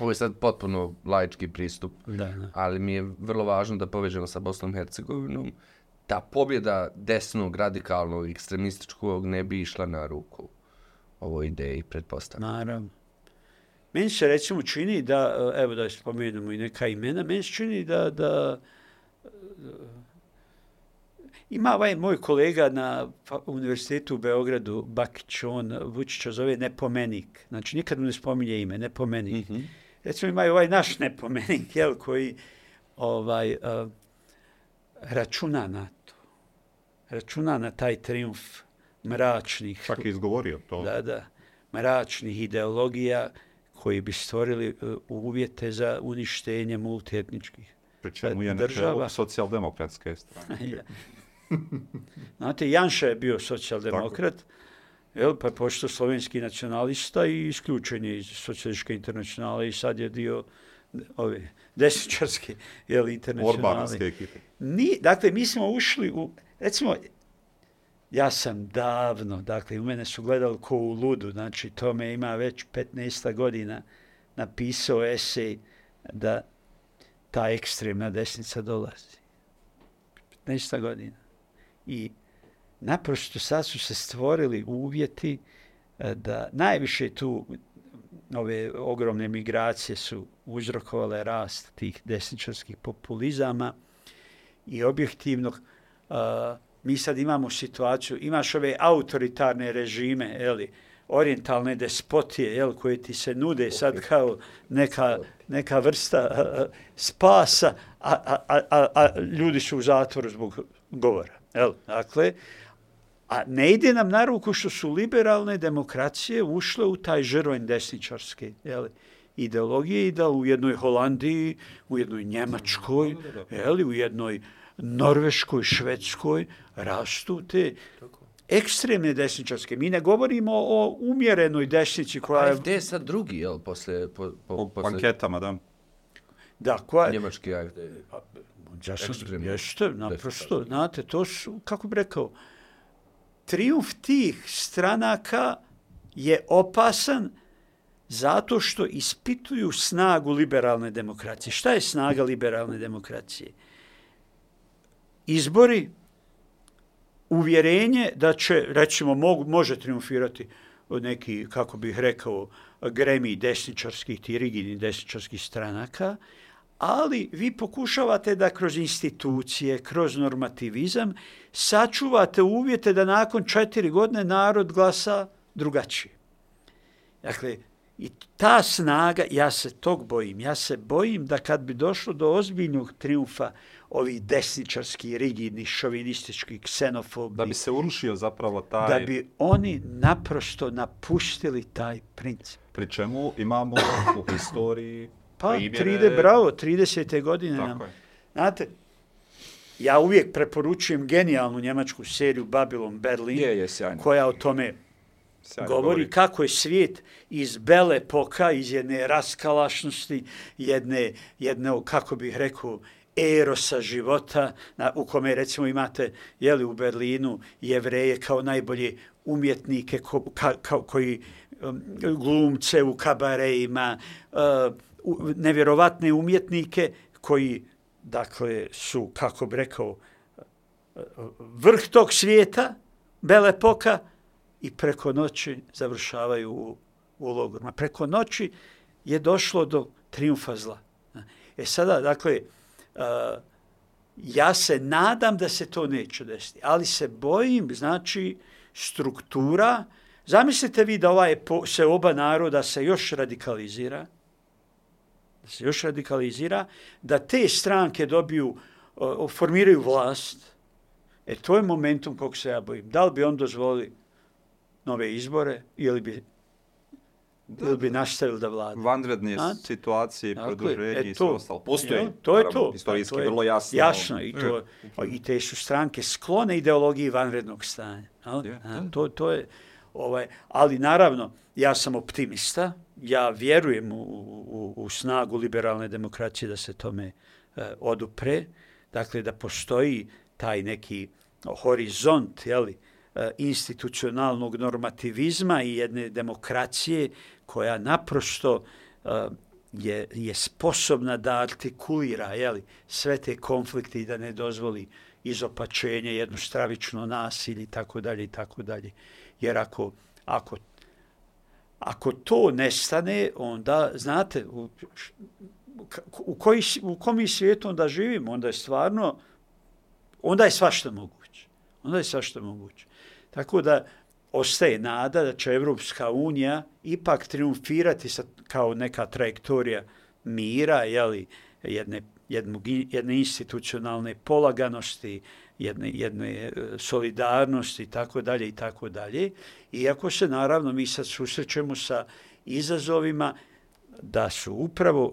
Ovo je sad potpuno laički pristup, da, da. ali mi je vrlo važno da povežemo sa Bosnom i Hercegovinom. Ta pobjeda desnog, radikalnog, ekstremističkog ne bi išla na ruku ovoj ideji, pretpostavljam. Naravno. Meni se recimo čini da, e, evo da spomenemo i neka imena, meni se čini da, da e, ima ovaj moj kolega na univerzitetu u Beogradu, Bakić, on Vučića zove nepomenik. Znači nikad mu ne spominje ime, nepomenik. Mhm. recimo imaju ovaj naš nepomenik, jel, koji ovaj, uh, računa na to. Računa na taj triumf mračnih. Čak je izgovorio to. Da, da. Mračnih ideologija koji bi stvorili uh, uvjete za uništenje multietničkih Pri čemu je država. socijaldemokratske strane. Znate, Janša je bio socijaldemokrat, jel, pa je pošto slovenski nacionalista i isključen je iz socijalističke internacionale i sad je dio ove desničarske jel, internacionale. Orbanovske ekipe. Ni, dakle, mi smo ušli u, recimo, ja sam davno, dakle, u mene su gledali ko u ludu, znači, to me ima već 15 godina napisao esej da ta ekstremna desnica dolazi. 15 godina. I naprosto sad su se stvorili uvjeti e, da najviše tu ove ogromne migracije su uzrokovale rast tih desničarskih populizama i objektivnog uh, mi sad imamo situaciju, imaš ove autoritarne režime, eli, orientalne despotije, jel, koje ti se nude sad kao neka, neka vrsta uh, spasa, a, a, a, a, a ljudi su u zatvoru zbog govora. Jel? Dakle, a ne ide nam na ruku što su liberalne demokracije ušle u taj žrvanj desničarske jel? ideologije i da u jednoj Holandiji, u jednoj Njemačkoj, jel? u jednoj Norveškoj, Švedskoj rastu te ekstremne desničarske. Mi ne govorimo o umjerenoj desnici koja je... AFD je sad drugi, jel, posle... Po, po, Po posle anketama, da. Da, koja je... Njemački AFD. Jasno, Ekstremno. jeste, naprosto, znate, to su, kako bi rekao, triumf tih stranaka je opasan zato što ispituju snagu liberalne demokracije. Šta je snaga liberalne demokracije? Izbori, uvjerenje da će, recimo, mog, može triumfirati od neki, kako bih rekao, gremi desničarskih, ti rigidni desničarskih stranaka, ali vi pokušavate da kroz institucije, kroz normativizam, sačuvate uvjete da nakon četiri godine narod glasa drugačije. Dakle, i ta snaga, ja se tog bojim, ja se bojim da kad bi došlo do ozbiljnog triumfa ovih desničarskih, rigidnih, šovinističkih, ksenofobnih, Da bi se urušio zapravo taj... da bi oni naprosto napustili taj princip. Pri čemu imamo u historiji Pa, primjere... 30, bravo, 30. godine nam. Tako je. Znate, ja uvijek preporučujem genijalnu njemačku seriju Babylon Berlin, Je, je, sjajno. koja o tome Sjajno govori kako je svijet iz bele poka, iz jedne raskalašnosti, jedne, jedne kako bih rekao, erosa života, na, u kome recimo imate jeli, u Berlinu jevreje kao najbolje umjetnike ko, ka, kao, koji um, glumce u kabarejima, uh, u- nevjerovatne umjetnike koji dakle su, kako bi rekao, uh, vrh tog svijeta, bele poka, i preko noći završavaju u, u logorima. Preko noći je došlo do triumfa zla. E sada, dakle, uh, Eh, ja se nadam da se to neće desiti, ali se bojim, znači, struktura, zamislite vi da ovaj po, se oba naroda se još radikalizira, da se još radikalizira, da te stranke dobiju, o, formiraju vlast, e to je momentum kog se ja bojim. Da li bi on dozvoli nove izbore ili bi, ili bi nastavili da vlada? Vanredne A? situacije, Dakle, produženje e i to, sve ostalo. Postoji, jel, to je to. Istorijski To je vrlo jasno. Jasno, i, to, E. i te su stranke sklone ideologiji vanrednog stanja. jel? Je, A, to, to je, ovaj, ali naravno, ja sam optimista, ja vjerujem u, u, u snagu liberalne demokracije da se tome e, odupre, dakle da postoji taj neki horizont, jeli, e, Eh, institucionalnog normativizma i jedne demokracije koja naprosto eh, je, je sposobna da artikulira jeli, sve te konflikte i da ne dozvoli izopačenje, jedno stravično nasilje i tako dalje i tako dalje. Jer ako, ako, ako to nestane, onda, znate, u, u, koji, u kom mi svijetu onda živimo, onda je stvarno, onda je svašta moguće. Onda je svašta moguće. Tako da ostaje nada da će Evropska unija ipak triumfirati sa, kao neka trajektorija mira, jeli, jedne, jednog, jedne institucionalne polaganosti, jedne, jedne e, solidarnosti i tako dalje i tako dalje. Iako se naravno mi sad susrećemo sa izazovima da su upravo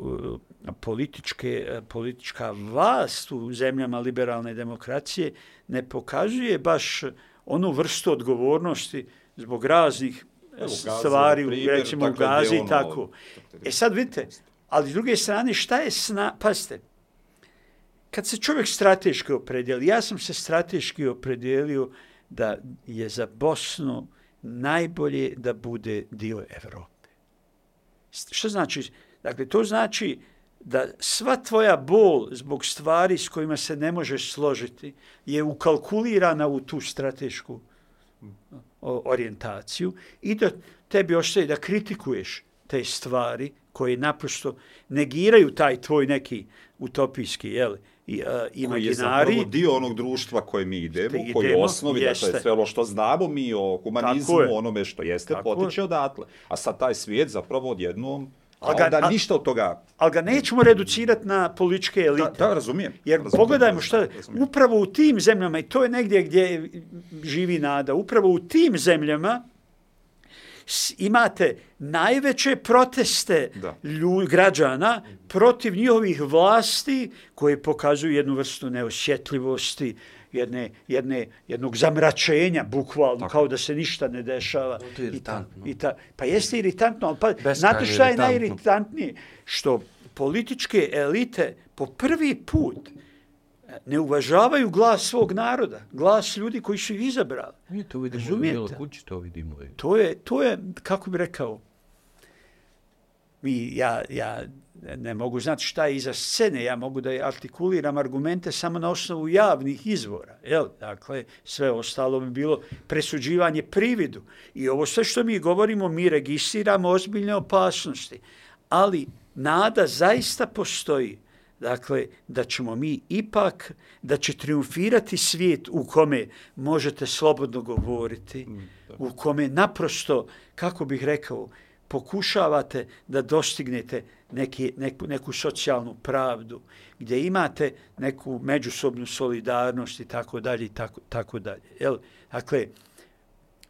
e, političke, e, politička vlast u zemljama liberalne demokracije ne pokazuje baš onu vrstu odgovornosti zbog raznih Evo, stvari, primjer, recimo u Gazi i ono, tako. E sad vidite, ali s druge strane, šta je sna... Pazite, kad se čovjek strateški opredijeli, ja sam se strateški opredijelio da je za Bosnu najbolje da bude dio Evrope. Što znači? Dakle, to znači da sva tvoja bol zbog stvari s kojima se ne možeš složiti je ukalkulirana u tu stratešku orijentaciju i da tebi ostaje da kritikuješ te stvari koje naprosto negiraju taj tvoj neki utopijski jel, i, uh, imaginari. Koji je dio onog društva koje mi idemo, idemo koji je osnovi, jeste. dakle sve ono što znamo mi o humanizmu, onome što jeste, Tako potiče je. odatle. A sad taj svijet zapravo odjednom Ali ga, da ništa od toga... Ali ga nećemo reducirati na političke elite. Da, da razumijem. Jer razumijem, pogledajmo što upravo u tim zemljama, i to je negdje gdje živi nada, upravo u tim zemljama imate najveće proteste lju, građana protiv njihovih vlasti koje pokazuju jednu vrstu neosjetljivosti, jedne, jedne, jednog zamračenja, bukvalno, Tako. kao da se ništa ne dešava. To je iritantno. I ta, i ta, pa jeste iritantno, pa znate šta je najiritantnije? Što političke elite po prvi put ne uvažavaju glas svog naroda, glas ljudi koji su ih izabrali. Mi to vidimo Razumijete? u kući, to vidimo. To je, to je, kako bi rekao, mi, ja, ja ne mogu znati šta je iza scene, ja mogu da artikuliram argumente samo na osnovu javnih izvora. Jel? Dakle, sve ostalo bi bilo presuđivanje prividu. I ovo sve što mi govorimo, mi registriramo ozbiljne opasnosti. Ali nada zaista postoji. Dakle, da ćemo mi ipak, da će triumfirati svijet u kome možete slobodno govoriti, mm, u kome naprosto, kako bih rekao, pokušavate da dostignete neki, neku, neku socijalnu pravdu, gdje imate neku međusobnu solidarnost i tako dalje i tako, tako dalje. Jel? Dakle,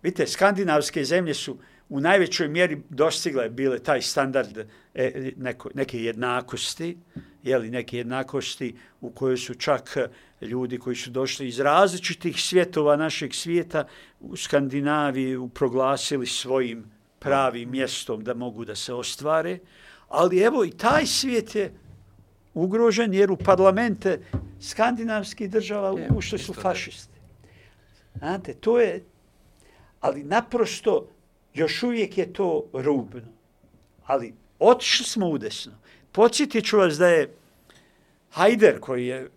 vidite, skandinavske zemlje su u najvećoj mjeri dostigle bile taj standard e, neko, neke jednakosti, jeli, neke jednakosti u kojoj su čak e, ljudi koji su došli iz različitih svjetova našeg svijeta u Skandinaviji proglasili svojim pravim mjestom da mogu da se ostvare, ali evo i taj svijet je ugrožen jer u parlamente skandinavskih država ušli su fašisti. Znate, to je, ali naprosto još uvijek je to rubno. Ali otišli smo udesno. Podsjetit ću vas da je Hajder, koji je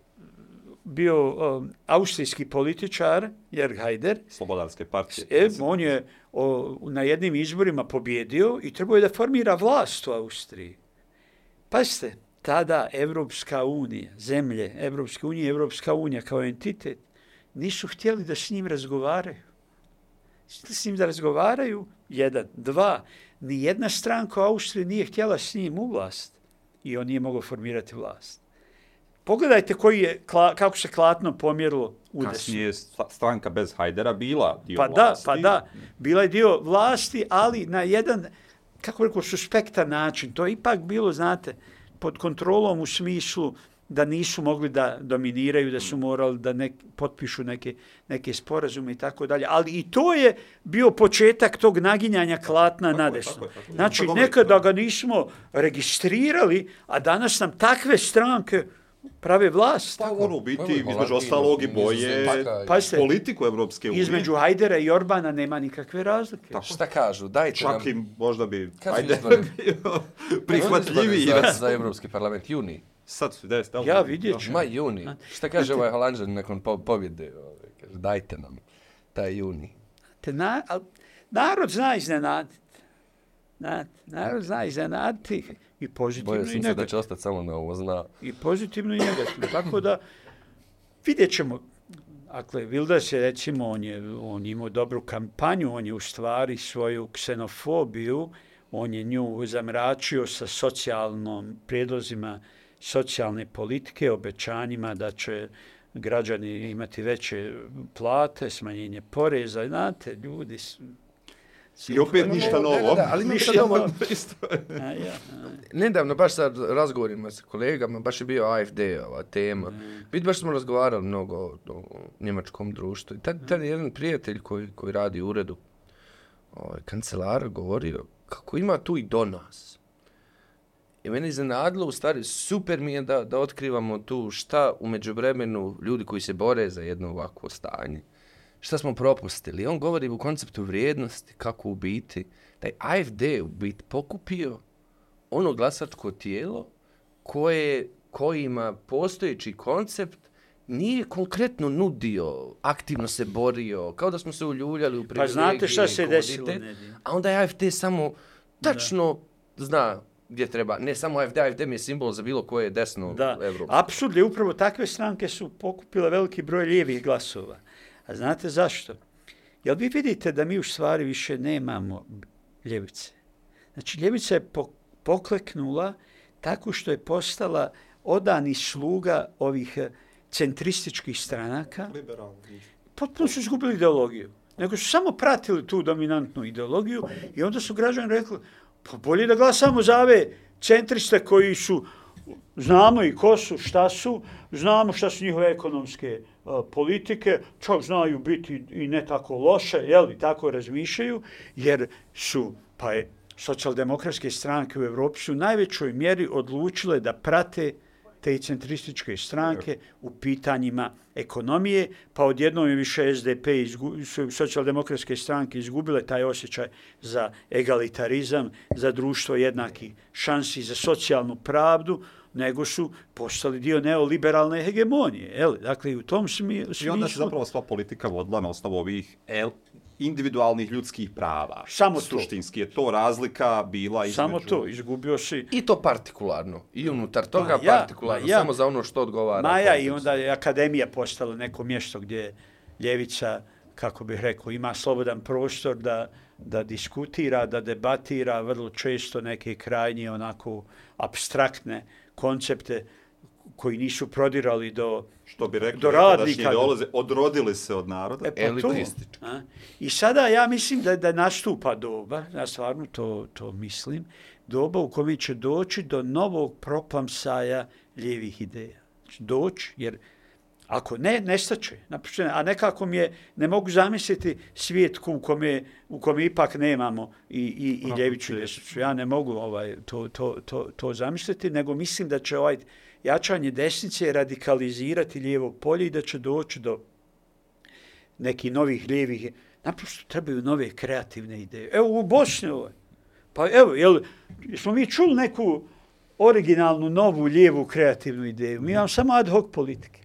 bio um, austrijski političar, Jörg Haider. Slobodarske partije. E, on je o, na jednim izborima pobjedio i trebao je da formira vlast u Austriji. Pazite, tada Evropska unija, zemlje Evropske unije, Evropska unija kao entitet, nisu htjeli da s njim razgovaraju. S njim da razgovaraju, jedan, dva, ni jedna stranka u Austriji nije htjela s njim u vlast i on nije mogao formirati vlast. Pogledajte koji je, kako se klatno pomjerilo u desu. Kasnije je stranka bez Hajdera bila dio pa vlasti. Da, pa da, bila je dio vlasti, ali na jedan, kako rekao, suspektan način. To je ipak bilo, znate, pod kontrolom u smislu da nisu mogli da dominiraju, da su morali da nek, potpišu neke, neke sporazume i tako dalje. Ali i to je bio početak tog naginjanja klatna tako na desno. Znači, nekada ga nismo registrirali, a danas nam takve stranke prave vlast. Pa ono biti, između ostalog i boje pa, politiku Evropske unije. Između Hajdera i Orbana nema nikakve razlike. Tako. Šta kažu? Dajte Čak nam... im možda bi Hajder bio prihvatljiviji. Za, za Evropski parlament, juni. Sad su, des, da Ja vidjet ću. Ma juni. Šta kaže ovaj Holandžan nakon po pobjede? Ovaj, kaže, dajte nam taj juni. Te na, al, narod zna iznenaditi. Narod zna iznenaditi i pozitivno i negativno. Se da će ostati samo na ovo zna. I pozitivno i negativno. Tako da vidjet ćemo. Dakle, Vildas je, recimo, on je on imao dobru kampanju, on je u stvari svoju ksenofobiju, on je nju zamračio sa socijalnom prijedlozima socijalne politike, obećanjima da će građani imati veće plate, smanjenje poreza, znate, ljudi. I opet ništa novo. Da, da, ali Ništa novo. Nedavno, baš sad razgovorima sa kolegama, baš je bio AFD ova tema. Vidi, baš smo razgovarali mnogo o, o njemačkom društvu. I tad, tad je jedan prijatelj koji, koji radi u uredu ovaj, kancelara govorio kako ima tu i do nas. I meni iznenadilo, u stvari, super mi je da, da otkrivamo tu šta u međuvremenu ljudi koji se bore za jedno ovakvo stanje. Šta smo propustili? On govori u konceptu vrijednosti, kako u biti, da je AFD u biti pokupio ono glasačko tijelo koje, koji ima postojeći koncept nije konkretno nudio, aktivno se borio, kao da smo se uljuljali u Pa privilegije znate šta se desilo? A onda je AFD samo tačno zna gdje treba. Ne samo AFD, AFD mi je simbol za bilo koje desno Da, Evropu. apsurd je upravo takve stranke su pokupile veliki broj lijevih glasova. A znate zašto? Jel vi vidite da mi u stvari više nemamo ljevice? Znači, ljevica je po, pokleknula tako što je postala odani sluga ovih eh, centrističkih stranaka. Liberalni. Potpuno su izgubili ideologiju. Nego su samo pratili tu dominantnu ideologiju i onda su građani rekli, pa bolje da glasamo za ove centriste koji su, znamo i ko su, šta su, znamo šta su njihove ekonomske a, politike, čak znaju biti i ne tako loše, jel, i tako razmišljaju, jer su, pa je, socijaldemokratske stranke u Evropi su u najvećoj mjeri odlučile da prate te centrističke stranke u pitanjima ekonomije, pa odjednom je više SDP, izgu, su socijaldemokratske stranke izgubile taj osjećaj za egalitarizam, za društvo jednakih šansi, za socijalnu pravdu, nego su postali dio neoliberalne hegemonije. Jel? Dakle, i u tom smi, smislu... I onda se zapravo sva politika vodila na osnovu ovih el, individualnih ljudskih prava. Samo to. Suštinski je to razlika bila između... Samo to, izgubio si... I to partikularno. I unutar toga Ma ja, partikularno. ja. Samo za ono što odgovara. Maja i onda je akademija postala neko mjesto gdje ljevica, kako bih rekao, ima slobodan prostor da, da diskutira, da debatira vrlo često neke krajnje onako abstraktne koncepte koji nisu prodirali do Što bi rekli do radnika. ideolozi, odrodili se od naroda. E, pa to. Elitistički. A? I sada ja mislim da, da nastupa doba, ja stvarno to, to mislim, doba u kojoj će doći do novog proplamsaja lijevih ideja. Znači, doći, jer ako ne, nestaće. A nekako mi je, ne mogu zamisliti svijet u kome, u kome ipak nemamo i, i, i ljeviću i desnicu. Ja ne mogu ovaj, to, to, to, to zamisliti, nego mislim da će ovaj jačanje desnice radikalizirati lijevo polje i da će doći do nekih novih lijevih, naprosto trebaju nove kreativne ideje. Evo u Bosni ovo. Pa evo, jel, smo mi čuli neku originalnu, novu, lijevu kreativnu ideju. Mi imamo samo ad hoc politike.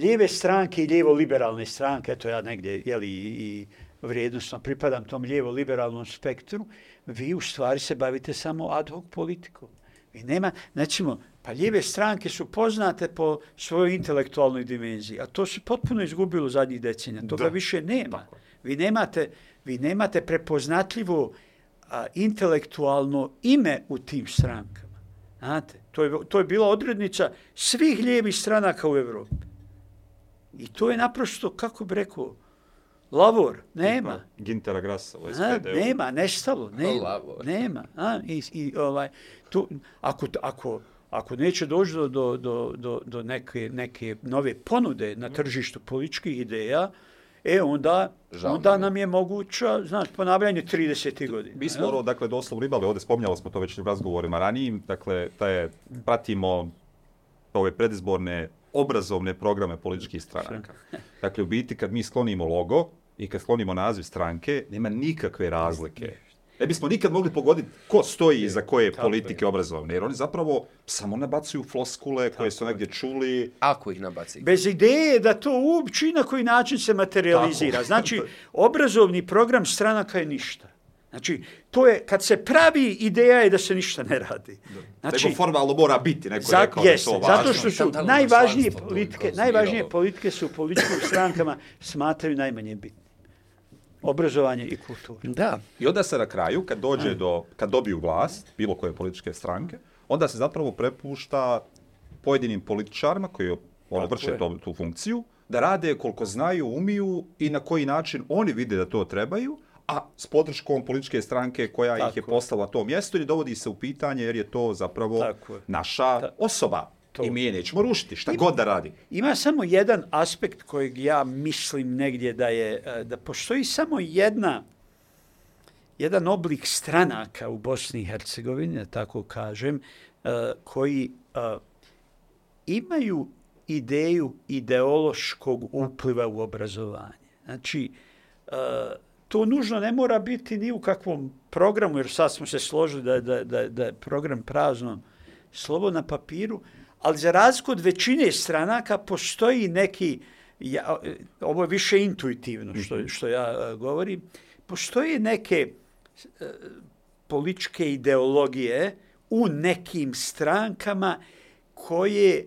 Lijeve stranke i lijevo-liberalne stranke, eto ja negdje, jeli, i, i vrijednostno pripadam tom lijevo-liberalnom spektru, vi u stvari se bavite samo ad hoc politikom. Vi nema, znači, pa lijeve stranke su poznate po svojoj intelektualnoj dimenziji, a to se potpuno izgubilo zadnjih decenija. Toga Da. više nema. Tako. Vi nemate, vi nemate prepoznatljivo a, intelektualno ime u tim strankama. Znate, to je, to je bila odrednica svih lijevih stranaka u Evropi. I to je naprosto, kako bi rekao, lavor, nema. Gintera Grasa u SPD-u. nema, nestalo, nema, Lavor. nema. A, i, i, ovaj, tu, ako, ako, ako neće doći do, do, do, do, do neke, neke nove ponude na tržištu političkih ideja, e onda, Žao onda nam je moguća, znaš, ponavljanje 30. godina. Mi smo ono, dakle, doslovno imali, ovdje spominjali smo to već u razgovorima ranijim, dakle, taj, pratimo ove predizborne obrazovne programe političkih stranaka. Dakle, u biti, kad mi sklonimo logo i kad sklonimo naziv stranke, nema nikakve razlike. Ne bismo nikad mogli pogoditi ko stoji iza koje Tako politike obrazovne, jer oni zapravo samo nabacuju floskule koje su negdje čuli. Ako ih nabaci. Bez ideje da to uopće i na koji način se materializira. Tako. Znači, obrazovni program stranaka je ništa. Znači, to je, kad se pravi ideja je da se ništa ne radi. Znači, Nego formalno mora biti, neko je Za, rekao da je jeste, to važno. zato što su najvažnije politike, je najvažnije politike su u političkim strankama smatraju najmanje bitne. obrazovanje i kultura. Da. I onda se na kraju, kad dođe do, kad dobiju vlast, bilo koje političke stranke, onda se zapravo prepušta pojedinim političarima koji ono, vrše to, tu funkciju, da rade koliko znaju, umiju i na koji način oni vide da to trebaju, a s podrškom političke stranke koja Tako ih je postavila to mjesto ili dovodi se u pitanje jer je to zapravo Tako je. naša Ta- osoba. to. I mi je nećemo rušiti, šta god da radi. Ima samo jedan aspekt kojeg ja mislim negdje da je, e, da postoji samo jedna, jedan oblik stranaka u Bosni i Hercegovini, da tako kažem, e, koji e, imaju ideju ideološkog upliva u obrazovanje. Znači, to nužno ne mora biti ni u kakvom programu, jer sad smo se složili da, je- da, da, da je program prazno slovo na papiru, ali za razliku od većine stranaka postoji neki, ja, ovo je više intuitivno što, što ja e, govorim, postoje neke e, političke ideologije u nekim strankama koje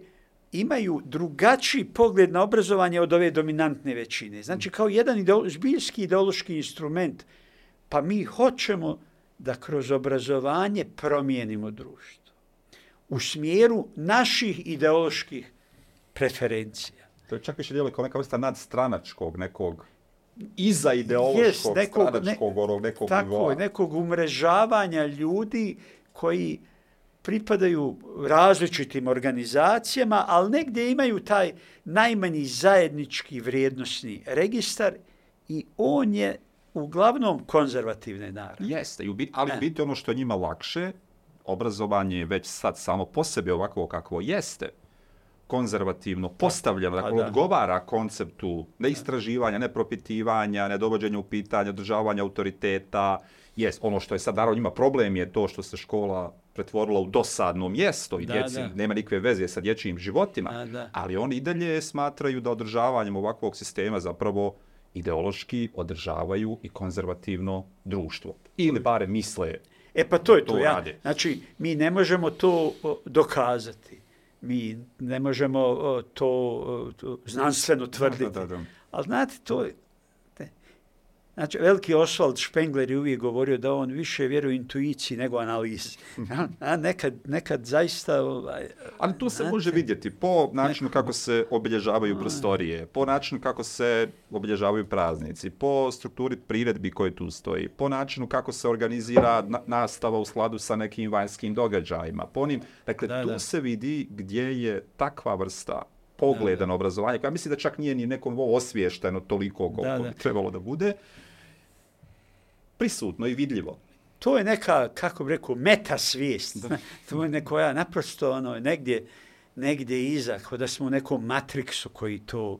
imaju drugačiji pogled na obrazovanje od ove dominantne većine. Znači, kao jedan ideolo, zbiljski ideološki instrument, pa mi hoćemo da kroz obrazovanje promijenimo društvo u smjeru naših ideoloških preferencija. To je čak više djeluje kao neka vrsta nadstranačkog, nekog iza ideološkog, Jest, nekog- stranačkog, onog nekog Tako nivoa. nekog umrežavanja ljudi koji pripadaju različitim organizacijama, ali negdje imaju taj najmanji zajednički vrijednosni registar i on je uglavnom konzervativne naravi. Jeste, i u ali E. u biti ono što je njima lakše, obrazovanje je već sad samo po sebi ovako kakvo jeste, konzervativno postavljeno, pa dakle da. odgovara konceptu ne istraživanja, ne propitivanja, ne dovođenja u pitanje, održavanja autoriteta. Jest, ono što je sad naravno njima problem je to što se škola pretvorila u dosadno mjesto i Da, djeci da. nema nikakve veze sa dječjim životima, A, da. ali oni i dalje smatraju da održavanjem ovakvog sistema zapravo ideološki održavaju i konzervativno društvo. Ili bare misle E pa to je To to. Ja, rade. znači, mi ne možemo to dokazati. Mi ne možemo to, znanstveno tvrditi. Da, da, da. Ali znate, to. Znači, veliki Oswald Spengler je uvijek govorio da on više vjeruje intuiciji nego analizi. A nekad, nekad zaista... Ovaj, Ali tu se znate, može vidjeti po načinu kako se obilježavaju prostorije, po načinu kako se obilježavaju praznici, po strukturi priredbi koje tu stoji, po načinu kako se organizira na nastava u skladu sa nekim vanjskim događajima. Po onim, dakle, Da, tu da. se vidi gdje je takva vrsta pogleda na obrazovanje, koja mislim da čak nije ni nekom ovo osviješteno toliko koliko Da, da. bi trebalo da bude, prisutno i vidljivo. to je neka, kako bi rekao, meta svijest. to je nekoja naprosto ono, negdje, negdje iza, kao da smo u nekom matriksu koji to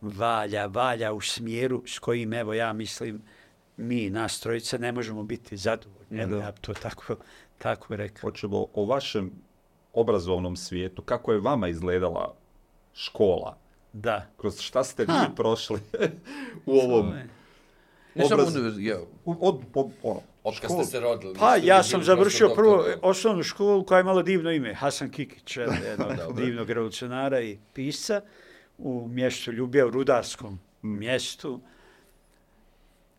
valja, valja u smjeru s kojim, evo, ja mislim, mi, nas trojica, ne možemo biti zadovoljni. Evo, ja to tako, tako rekao. Hoćemo o vašem obrazovnom svijetu, kako je vama izgledala škola, Da. kroz šta ste Ha. vi prošli u ovom... Ne samo u- Od, po, ono, od kad ste se rodili. Pa, ja sam završio prvo osnovnu školu koja je malo divno ime, Hasan Kikić, jednog divnog revolucionara i pisca u mjestu Ljubija, u rudarskom mjestu.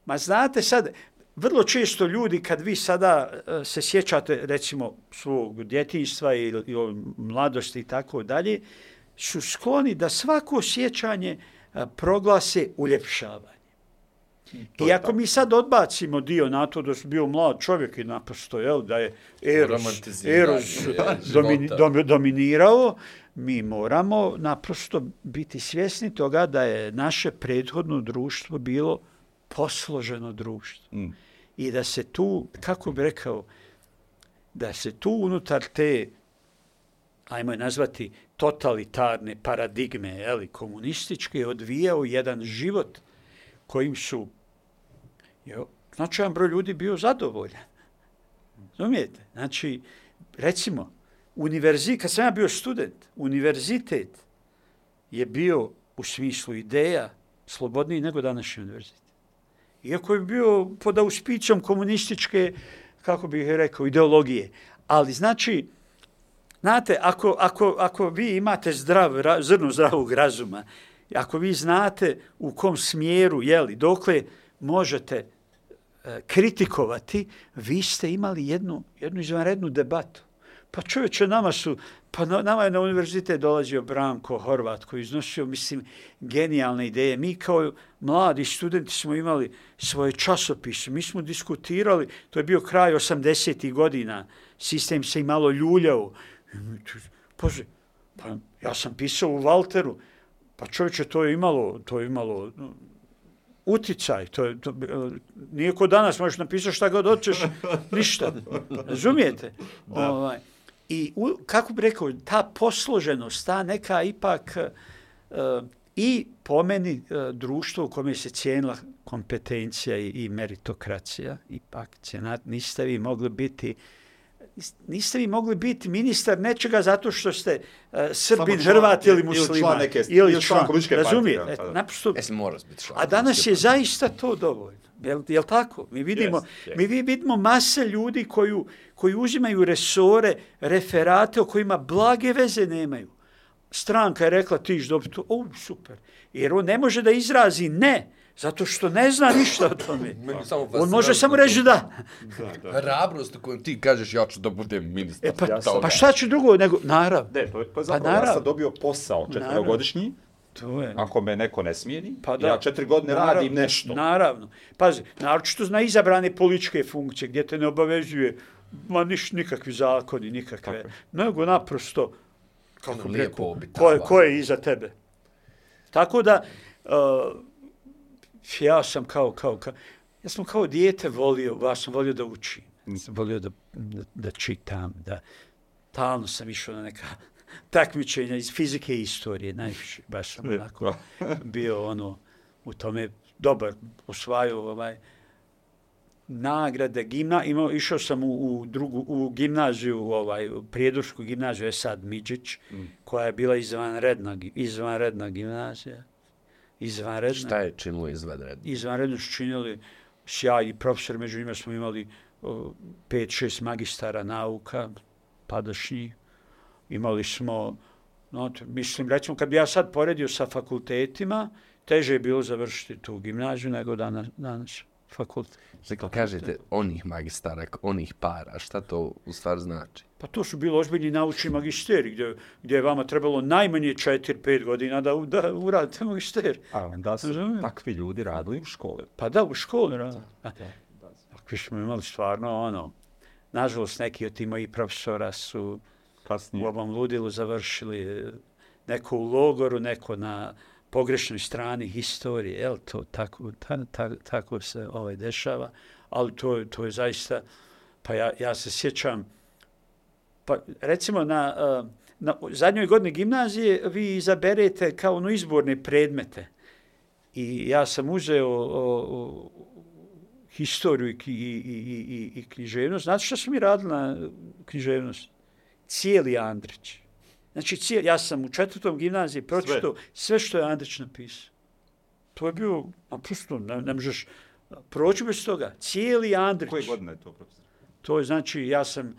Ma znate sad, vrlo često ljudi kad vi sada e, se sjećate recimo svog djetinjstva ili, ili mladosti i tako dalje, su skloni da svako sjećanje e, proglase uljepšavanje. To I je ako tako. mi sad odbacimo dio na to da su bio mlad čovjek i naprosto, jel, da je Eros, Eros je, domini, dom, dominirao, mi moramo naprosto biti svjesni toga da je naše prethodno društvo bilo posloženo društvo. Mm. I da se tu, kako bi rekao, da se tu unutar te, ajmo je nazvati, totalitarne paradigme, jeli, komunističke, odvijao jedan život kojim su jo, značajan broj ljudi bio zadovoljan. Razumijete? Znači, recimo, univerzit, kad sam ja bio student, univerzitet je bio u smislu ideja slobodniji nego današnji univerzitet. Iako je bio pod auspicom komunističke, kako bih rekao, ideologije. Ali znači, znate, ako, ako, ako vi imate zdrav, ra, zrno zdravog razuma ako vi znate u kom smjeru, jeli, dokle možete E, kritikovati, vi ste imali jednu, jednu izvanrednu debatu. Pa čovječe, nama su, pa na, nama je na univerzitet dolazio Branko Horvat koji iznosio, mislim, genijalne ideje. Mi kao mladi studenti smo imali svoje časopise, mi smo diskutirali, to je bio kraj 80-ih godina, sistem se i malo ljuljao. Pože, pa ja sam pisao u Walteru, pa čovječe, to je imalo, to je imalo uticaj, to je, to, nije ko danas, možeš napisati šta god hoćeš, ništa. Razumijete? Da. Ovaj, I u, kako bi rekao, ta posloženost, ta neka ipak uh, i po meni uh, društvo u kome se cijenila kompetencija i, i meritokracija, ipak cijenat, niste vi mogli biti niste vi mogli biti ministar nečega zato što ste uh, Srbin, član, Hrvat ili musliman. Ili član neke, ili član, član komunističke partije. Razumije, pa naprosto. Jesi moraš biti član. A danas je zaista to dovoljno. Jel, jel tako? Mi vidimo, yes, yes. mi vidimo mase ljudi koju, koji uzimaju resore, referate o kojima blage veze nemaju. Stranka je rekla ti iš dobiti to, o, super. Jer on ne može da izrazi ne, zato što ne zna ništa o tome. on može samo reći da. da, da. Hrabrost u kojem ti kažeš ja ću da budem ministar. E, pa, ja pa šta ću drugo nego, narav. Ne, to je, to je zapravo, pa, narav. ja sam dobio posao četvrogodišnji, To je. Ako me neko ne smijeni, pa da. ja četiri godine naravno, radim nešto. Naravno. Pazi, naročito zna izabrane političke funkcije gdje te ne obavezuje ma niš, nikakvi zakoni, nikakve. Tako. Nego naprosto, kako bi rekao, ko, je, ko je iza tebe. Tako da, uh, ja sam kao, kao, kao, ja sam kao dijete volio, ja sam volio da učim. Ja sam volio da, da, da čitam, da talno sam išao na neka takmičenja iz fizike i istorije, najviše, baš sam onako bio ono, u tome dobar, osvajao ovaj, nagrade, gimna, imao, išao sam u, u, drugu, u gimnaziju, ovaj, prijedušku gimnaziju, je sad Midžić, mm. koja je bila izvanredna, izvanredna gimnazija. Izvanredna. Šta je činilo izvanredno? Izvanredno su činili sjaj i profesor, među njima smo imali pet, šest magistara nauka, padašnji, imali smo, no, mislim, recimo, kad bi ja sad poredio sa fakultetima, teže je bilo završiti tu gimnaziju nego danas. danas fakultet. Dakle, kažete onih magistara, onih para, šta to u stvar znači? Pa to su bilo ozbiljni naučni magisteri, gdje, gdje je vama trebalo najmanje 4-5 godina da, da uradite magister. A onda su Razumim? takvi ljudi radili u školi? Pa da, u školi radili. Takvi smo imali stvarno, ono, nažalost, neki od ti moji profesora su Kasnije. u ovom ludilu završili neko u logoru, neko na pogrešnoj strani historije, jel to tako, ta, ta, tako se ovaj dešava, ali to, to je zaista, pa ja, ja se sjećam, pa recimo na, eh, na zadnjoj godini gimnazije vi izaberete kao ono izborne predmete i ja sam uzeo o, o, historiju i, i, i, i, i književnost. Znate što su mi radili na književnost? Cijeli Andrić. Znači, cijel, ja sam u četvrtom gimnaziji pročitao sve. sve što je Andrić napisao. To je bio, a prosto, ne, ne možeš proći bez toga. Cijeli Andrić. Koje godine je to, profesor? To je, znači, ja sam,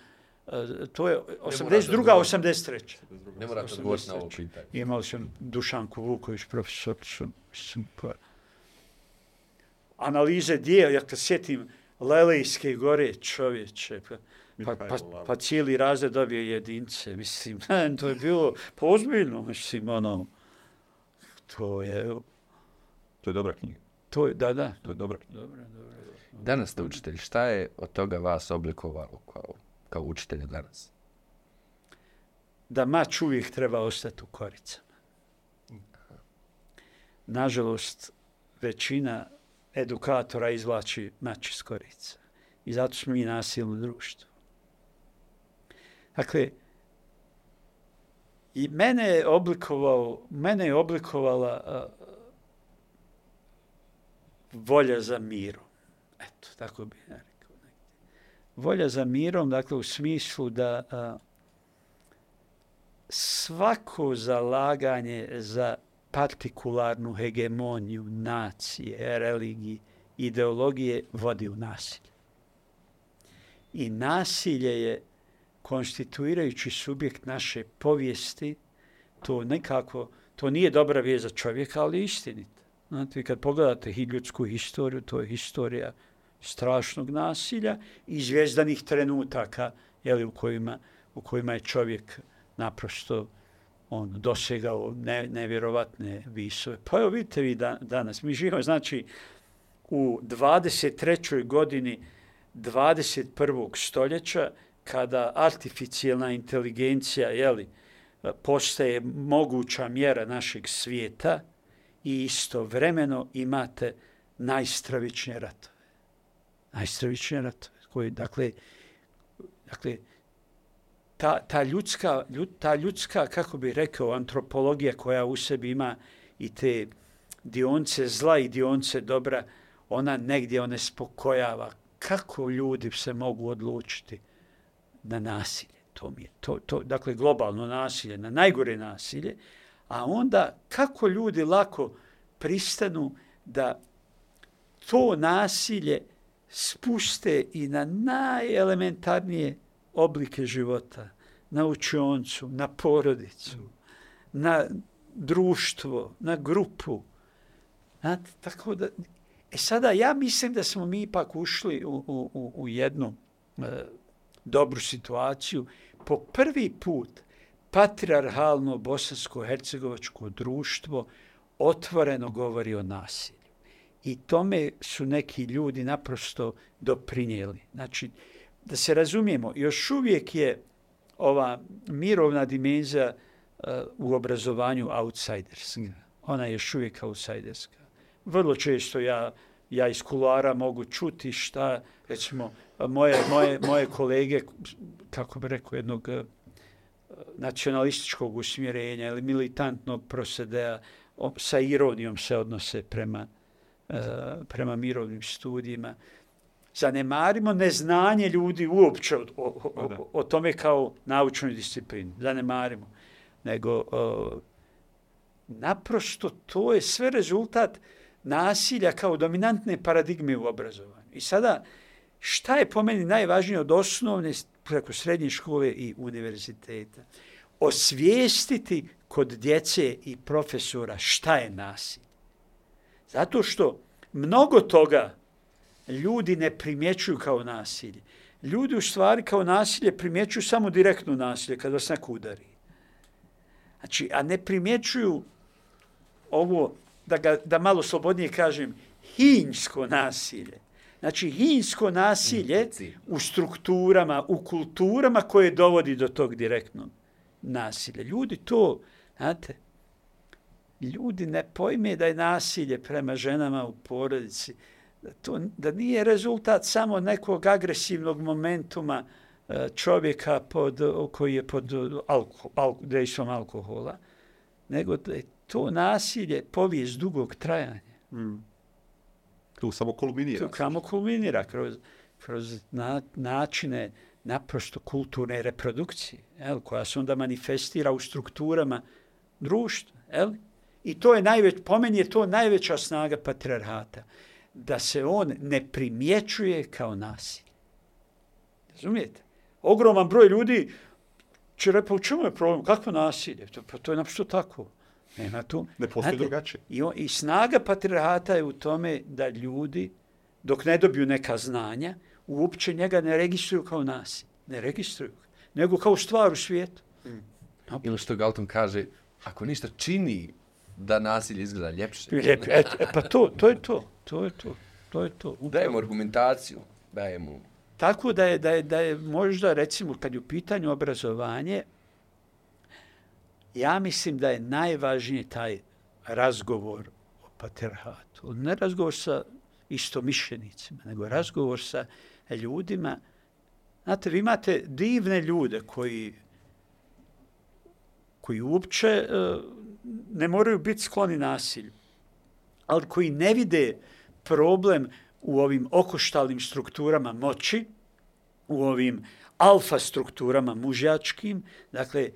uh, to je 82. 83. Ne morate odgovoriti na ovo pitanje. Imali sam Dušanku Vuković, profesor, sam, sam pa, analize dijela, ja kad sjetim Lelejske gore, čovječe, pa, pa, pa, pa cijeli razred dobio jedince, mislim, to je bilo pozbiljno, mislim, ono, to je... To je dobra knjiga. To je, da, da. To je dobra knjiga. Dobra, dobra. dobra. Danas ste učitelj, šta je od toga vas oblikovalo kao, kao učitelja danas? Da mač uvijek treba ostati u koricama. Nažalost, većina edukatora izvlači mač iz korica. I zato smo mi nasilno društvo. Dakle, i mene je oblikovao, mene je oblikovala uh, volja za mirom. Eto, tako bih ja rekao. Volja za mirom, dakle, u smislu da uh, svako zalaganje za partikularnu hegemoniju nacije, religije, ideologije vodi u nasilje. I nasilje je konstituirajući subjekt naše povijesti, to nekako To nije dobra vijest za čovjeka, ali istinita. Znate, kad pogledate ljudsku historiju, to je historija strašnog nasilja i zvijezdanih trenutaka jeli, u, kojima, u kojima je čovjek naprosto on dosegao ne, nevjerovatne visove. Pa evo vidite vi da, danas, mi živimo, znači, u 23. godini 21. stoljeća, kada artificijalna inteligencija jeli, postaje moguća mjera našeg svijeta i istovremeno imate najstravičnije ratove. Najstravičnije ratove. Koji, dakle, dakle ta, ta, ljudska, ljud, ta ljudska, kako bi rekao, antropologija koja u sebi ima i te dionce zla i dionce dobra, ona negdje one spokojava. Kako ljudi se mogu odlučiti na nasilje? To mi je, to, to, dakle, globalno nasilje, na najgore nasilje. A onda, kako ljudi lako pristanu da to nasilje spuste i na najelementarnije oblike života, na učioncu, na porodicu, na društvo, na grupu. Znate, tako da, e sada ja mislim da smo mi ipak ušli u, u, u jednu e, dobru situaciju. Po prvi put patriarhalno bosansko-hercegovačko društvo otvoreno govori o nasilju. I tome su neki ljudi naprosto doprinijeli. Znači, da se razumijemo, još uvijek je ova mirovna dimenzija uh, u obrazovanju outsiderska. Ona je još uvijek outsiderska. Vrlo često ja, ja iz kulara mogu čuti šta, recimo, moje, moje, moje kolege, kako bi rekao, jednog uh, nacionalističkog usmjerenja ili militantnog prosedeja, sa ironijom se odnose prema, uh, prema mirovnim studijima zanemarimo neznanje ljudi uopće o, o, o, o tome kao naučnoj disciplini. Zanemarimo. Nego, o, naprosto, to je sve rezultat nasilja kao dominantne paradigme u obrazovanju. I sada, šta je po meni najvažnije od osnovne preko srednje škole i univerziteta? Osvijestiti kod djece i profesora šta je nasilje. Zato što mnogo toga ljudi ne primjećuju kao nasilje. Ljudi u stvari kao nasilje primjećuju samo direktno nasilje kada vas neko udari. Znači, a ne primjećuju ovo, da, ga, da malo slobodnije kažem, hinjsko nasilje. Znači, hinjsko nasilje u strukturama, u kulturama koje dovodi do tog direktnog nasilja. Ljudi to, znate, ljudi ne pojme da je nasilje prema ženama u porodici, da, to, da nije rezultat samo nekog agresivnog momentuma e, čovjeka pod, koji je pod alko, alko, dejstvom alkohola, nego da je to nasilje povijest dugog trajanja. Mm. Tu samo kulminira. Tu samo kulminira kroz, kroz na, načine naprosto kulturne reprodukcije, jel, koja se onda manifestira u strukturama društva. Jel? I to je najveć, po meni je to najveća snaga patriarhata da se on ne primjećuje kao nasilje. Razumijete? Ogroman broj ljudi će reći, pa u čemu je problem? Kakvo nasilje? To, pa to je naprosto tako. Nema tu. Ne postoji drugačije. I, on, I snaga patriarhata je u tome da ljudi, dok ne dobiju neka znanja, uopće njega ne registruju kao nasilje. Ne registruju. Nego kao stvar u svijetu. Mm. Ili što Galton kaže, ako ništa čini da nasilje izgleda ljepše. Ljep, et, et, pa to, to je to. To je to. To je to. Upravo. Dajemo argumentaciju. Dajemo. Tako da je, da je, da je možda, recimo, kad je u pitanju obrazovanje, ja mislim da je najvažniji taj razgovor o paterhatu. Ne razgovor sa istomišljenicima, nego razgovor sa ljudima. Znate, vi imate divne ljude koji koji uopće uh, ne moraju biti skloni nasilju, ali koji ne vide problem u ovim okoštalnim strukturama moći, u ovim alfa strukturama mužjačkim. Dakle,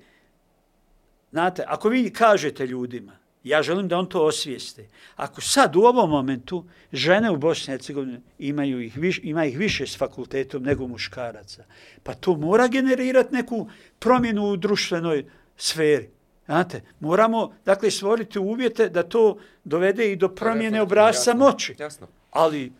znate, ako vi kažete ljudima, ja želim da on to osvijeste, ako sad u ovom momentu žene u Bosni i Hercegovini imaju ih, viš, ima ih više s fakultetom nego muškaraca, pa to mora generirati neku promjenu u društvenoj sferi. Znate, moramo, dakle, stvoriti uvjete da to dovede i do promjene obrazca moći. Jasno. Ali,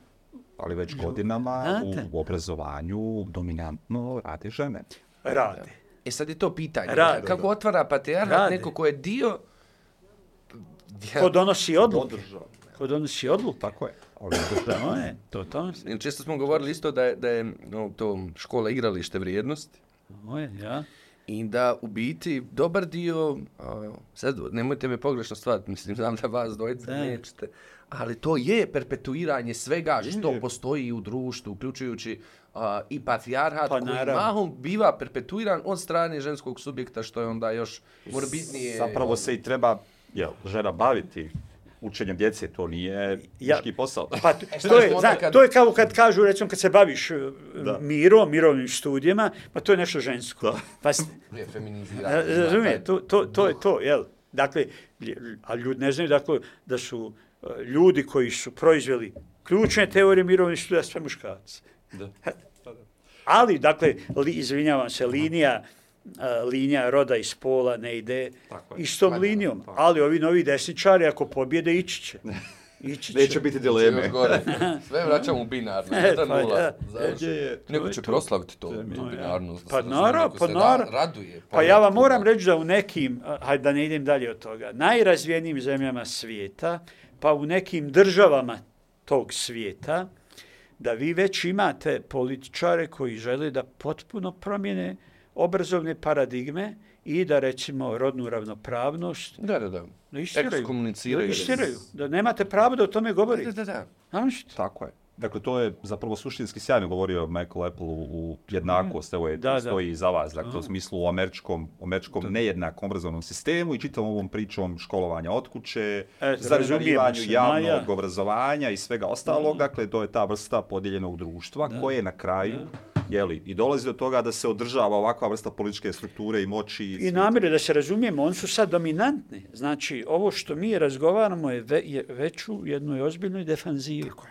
Ali već godinama Znate. u obrazovanju dominantno rade žene. rade. E sad je to pitanje. Rade. Kako otvara patrijarhat Rade. neko ko je dio... Ko donosi? Održao. Ko donosi odluke? Tako je. Ali To je, to, to, Jer Često smo govorili isto da je, da je no, to škola igralište vrijednosti to je, ja. i da u biti dobar dio, a, sad nemojte me pogrešno stvarati, mislim znam da vas Da. nećete, ali to je perpetuiranje svega što postoji u društvu, uključujući a, i patrijarhat Pa, koji mahom biva perpetuiran od strane ženskog subjekta, što je onda još morbidnije. Zapravo se i treba jel, žena baviti učenjem djece, to nije Ja- muški posao. Pa E, šta to je, zna, kad- to je kao kad kažu, recimo, kad se baviš uh, Da. mirom, mirovnim studijama, pa to je nešto žensko. Da. Pa, s- Je a, razumije, to, to, to je to, jel? Dakle, a ljudi ne znaju dakle, da su uh, ljudi koji su proizveli ključne teorije mirovnih studija sve muškarci. Da. Ali, dakle, li, izvinjavam se, linija, a, linija roda i spola ne ide Tako je. istom da, linijom, tako. ali ovi novi desničari, ako pobjede, ići će. Ići će. Neće biti dileme. gore. Sve vraćamo u binarno. E, 1-0. pa ja. završeno. Je, je, Neko će to. proslaviti to, To tu binarnost. Pa naravno, pa naravno. raduje. Pa ja vam eto, moram reći da u nekim, hajde da ne idem dalje od toga, najrazvijenijim zemljama svijeta, pa u nekim državama tog svijeta, da vi već imate političare koji žele da potpuno promijene obrazovne paradigme i da recimo rodnu ravnopravnost Da, da, da. da istiraju. Da istiraju. Da nemate pravo da o tome Da, govorite. da, da. Znaš? Tako je. Dakle, to je zapravo suštinski sjajno govorio Michael Apple u, u jednakost, evo je, Da, da. stoji iza vas, dakle, u smislu o američkom, o američkom nejednakom obrazovnom sistemu i čitavom ovom pričom školovanja od kuće, E, se, javnog Maja. obrazovanja i svega ostalog, dakle, to je ta vrsta podijeljenog društva koje na kraju, jeli, i dolazi do toga da se održava ovakva vrsta političke strukture i moći. I namire da se razumijemo, oni su sad dominantni. Znači, ovo što mi razgovaramo je, ve, je već u jednoj ozbiljnoj defanzivi. Tako, je.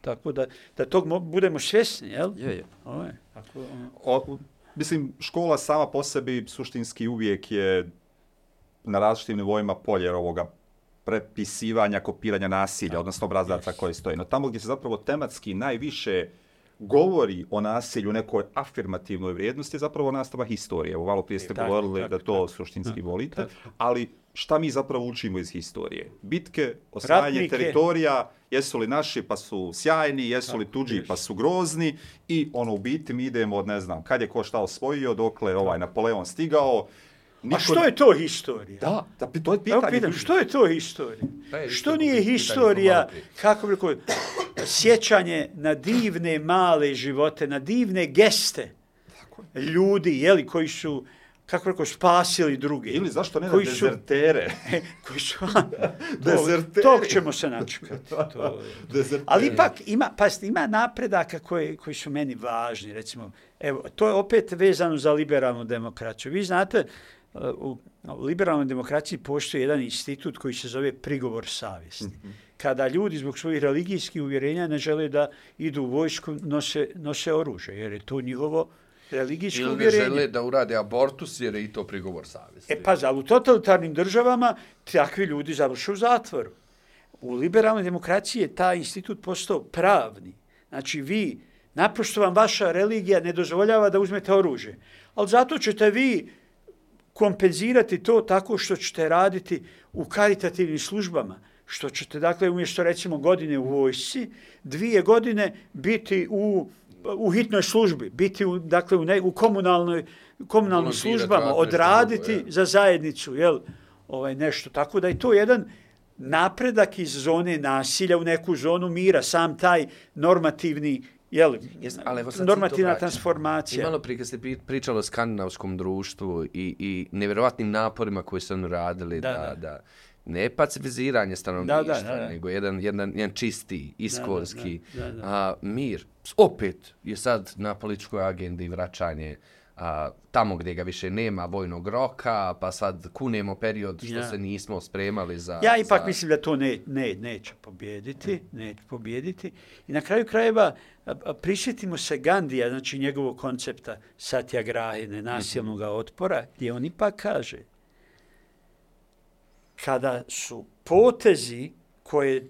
Tako da, da tog mo- budemo svjesni, jel? Je, je. Ovo je. Tako, ono. O, mislim, škola sama po sebi suštinski uvijek je na različitim nivoima polje ovoga prepisivanja, kopiranja nasilja, odnosno obrazaca koje stoji. No tamo gdje se zapravo tematski najviše govori o nasilju, nekoj afirmativnoj vrijednosti, je zapravo nastava historije. Evo, malo prije ste Tako, govorili tako, da to suštinski volite, ali šta mi zapravo učimo iz historije? Bitke, osvajanje teritorija, jesu li naši pa su sjajni, jesu li tuđi pa su grozni i ono u biti mi idemo od ne znam kad je ko šta osvojio, dokle je ovaj Napoleon stigao. A što je to historija? Da, da, to je Evo pitanje. pitam, što je to historija? Je Što isto nije pitanje historija, kako bi rekao, sjećanje na divne male živote, na divne geste ljudi, jeli, koji su, kako rekao, spasili druge. Ili zašto ne koji su, dezertere? koji su, Dezerteri. tog ćemo se načekati. To, Dezerteri. Ali ipak ima, pazite, ima napredaka koji, koji su meni važni, recimo, evo, to je opet vezano za liberalnu demokraciju. Vi znate, uh, u liberalnoj demokraciji postoji jedan institut koji se zove prigovor savjesti. Kada ljudi zbog svojih religijskih uvjerenja ne žele da idu u vojsku, nose, nose oružje, jer je to njihovo religijsko Ili ne uvjerenje. žele da urade abortus jer je i to prigovor savjesti. E pa, za u totalitarnim državama takvi ljudi završe u zatvoru. U liberalnoj demokraciji je taj institut postao pravni. Znači, vi, naprosto vam vaša religija ne dozvoljava da uzmete oružje. Ali zato ćete vi kompenzirati to tako što ćete raditi u karitativnim službama. Što ćete, dakle, umjesto recimo godine u vojsci, dvije godine biti u, u hitnoj službi, biti u, dakle, u, ne, u komunalnoj, komunalnim službama, odraditi je. za zajednicu, jel, ovaj, nešto. Tako da je to jedan napredak iz zone nasilja u neku zonu mira, sam taj normativni, jel, ali evo sad normativna. I transformacija. malo prije kad ste pri- pričali o skandinavskom društvu i, i nevjerovatnim naporima koji su oni radili da, Da, da, da. Ne pacifiziranje stanovništva, Da, da, da, da. nego jedan, jedan, jedan čisti, iskolski da, da. A, mir. Opet je sad na političkoj agendi vraćanje a, tamo gdje ga više nema vojnog roka, pa sad kunemo period što Ja. se nismo spremali za... Ja ipak za... mislim da to ne, ne, neće pobjediti, neće pobjediti. I na kraju krajeva prisjetimo se Gandija, znači njegovog koncepta satyagrahe, nenasilnog otpora, gdje on ipak kaže kada su potezi koje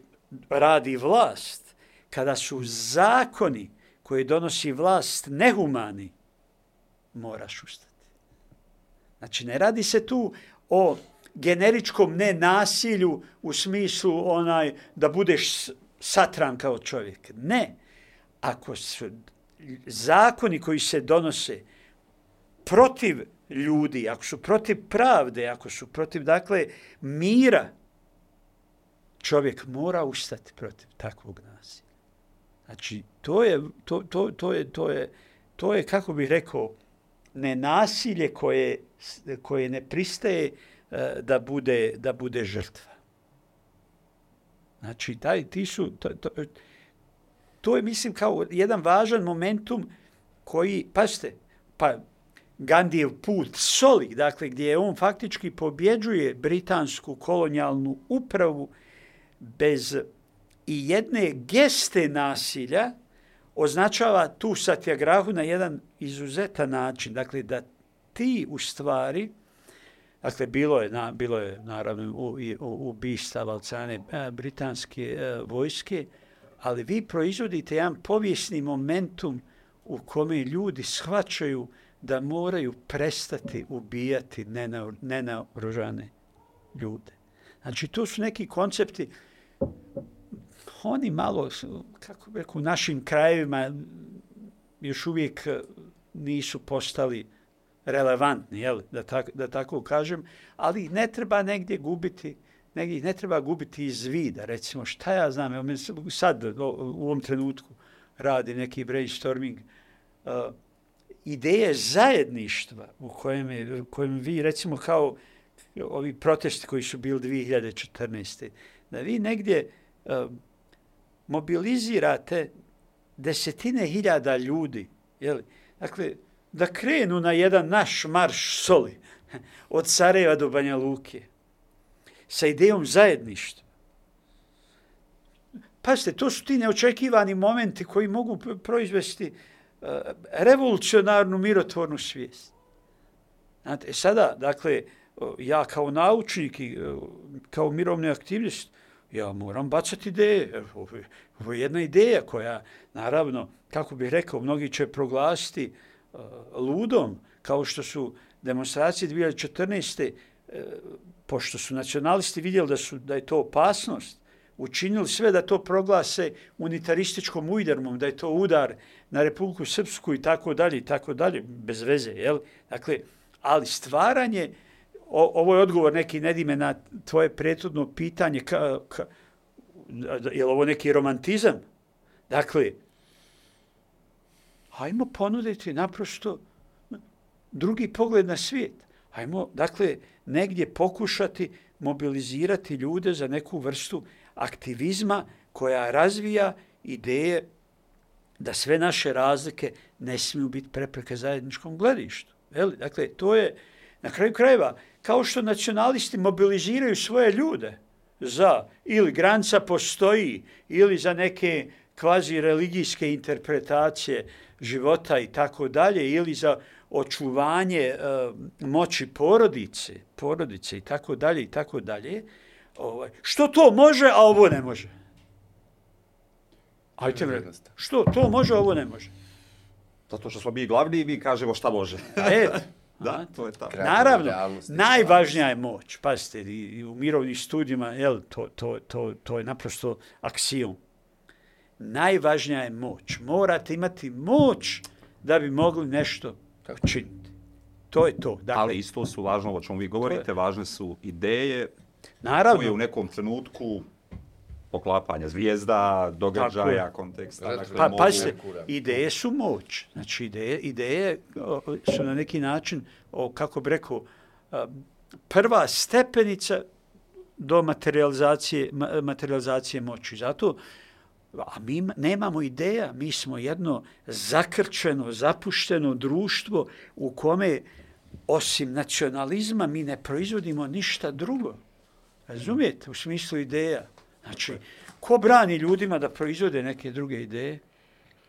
radi vlast, kada su zakoni koje donosi vlast nehumani, moraš ustati. Znači, ne radi se tu o generičkom nenasilju u smislu onaj da budeš satran kao čovjek. Ne. Ako su zakoni koji se donose protiv ljudi, ako su protiv pravde, ako su protiv, dakle, mira, čovjek mora ustati protiv takvog nasilja. Znači, to je, to, to, to je, to je, to je, kako bih rekao, ne nasilje koje, koje ne pristaje eh, da bude, da bude žrtva. Znači, taj, ti su, to, to, to je, mislim, kao jedan važan momentum koji, pašte, pa Gandijev put soli, dakle, gdje on faktički pobjeđuje britansku kolonijalnu upravu bez i jedne geste nasilja, označava tu satjagrahu na jedan izuzetan način. Dakle, da ti u stvari, dakle, bilo je, na, bilo je naravno u, u, ubistava od strane britanske a, vojske, ali vi proizvodite jedan povijesni momentum u kome ljudi shvaćaju da moraju prestati ubijati nenaoružane ljude. Znači, to su neki koncepti oni malo, kako bi rekao, u našim krajevima još uvijek eh, nisu postali relevantni, jel, da, tak, da tako kažem, ali ne treba negdje gubiti, negdje ne treba gubiti iz vida, recimo, šta ja znam, evo, sad u ovom trenutku radi neki brainstorming, uh, ideje zajedništva u kojem, je, u kojem vi, recimo, kao ovi protesti koji su bili 2014. da vi negdje uh, mobilizirate desetine hiljada ljudi, jeli? dakle, da krenu na jedan naš marš soli od Sarajeva do Banja Luke sa idejom zajedništva. Pazite, to su ti neočekivani momenti koji mogu proizvesti uh, revolucionarnu mirotvornu svijest. Znate, e sada, dakle, ja kao naučnik i kao mirovni aktivist, ja moram bacati ideje. E, ovo je jedna ideja koja, naravno, kako bih rekao, mnogi će proglasiti uh, ludom, kao što su demonstracije 2014. Uh, pošto su nacionalisti vidjeli da, su, da je to opasnost, učinili sve da to proglase unitarističkom udarmom, da je to udar na Republiku Srpsku i tako dalje i tako dalje, bez veze, jel? Dakle, ali stvaranje o, ovo je odgovor neki Nedime na tvoje prethodno pitanje, ka, ka, je li ovo neki romantizam? Dakle, hajmo ponuditi naprosto drugi pogled na svijet. Hajmo, dakle, negdje pokušati mobilizirati ljude za neku vrstu aktivizma koja razvija ideje da sve naše razlike ne smiju biti prepreke zajedničkom gledištu. Dakle, to je, na kraju krajeva, kao što nacionalisti mobiliziraju svoje ljude za ili granca postoji ili za neke kvazi religijske interpretacije života i tako dalje ili za očuvanje e, moći porodice, porodice i tako dalje i tako dalje. Ovaj, što to može, a ovo ne može? Ajte mi što to može, a ovo ne može? Zato što smo mi glavni i mi kažemo šta može. Eto. Da, to je tako. Naravno, najvažnija je moć. Pazite, i u mirovnim studijima, jel, to, to, to, to je naprosto aksijom. Najvažnija je moć. Morate imati moć da bi mogli nešto učiniti. To je to. Dakle, Ali isto su važno, o čemu vi govorite, je... važne su ideje Naravno. koje u nekom trenutku poklapanja zvijezda, događaja, konteksta. Dakle, pa, pa se, ideje su moć. Znači, ideje, ideje su na neki način, o, kako bi rekao, prva stepenica do materializacije, materializacije moći. Zato, a mi nemamo ideja, mi smo jedno zakrčeno, zapušteno društvo u kome osim nacionalizma mi ne proizvodimo ništa drugo. Razumijete? U smislu ideja. Znači, ko brani ljudima da proizvode neke druge ideje?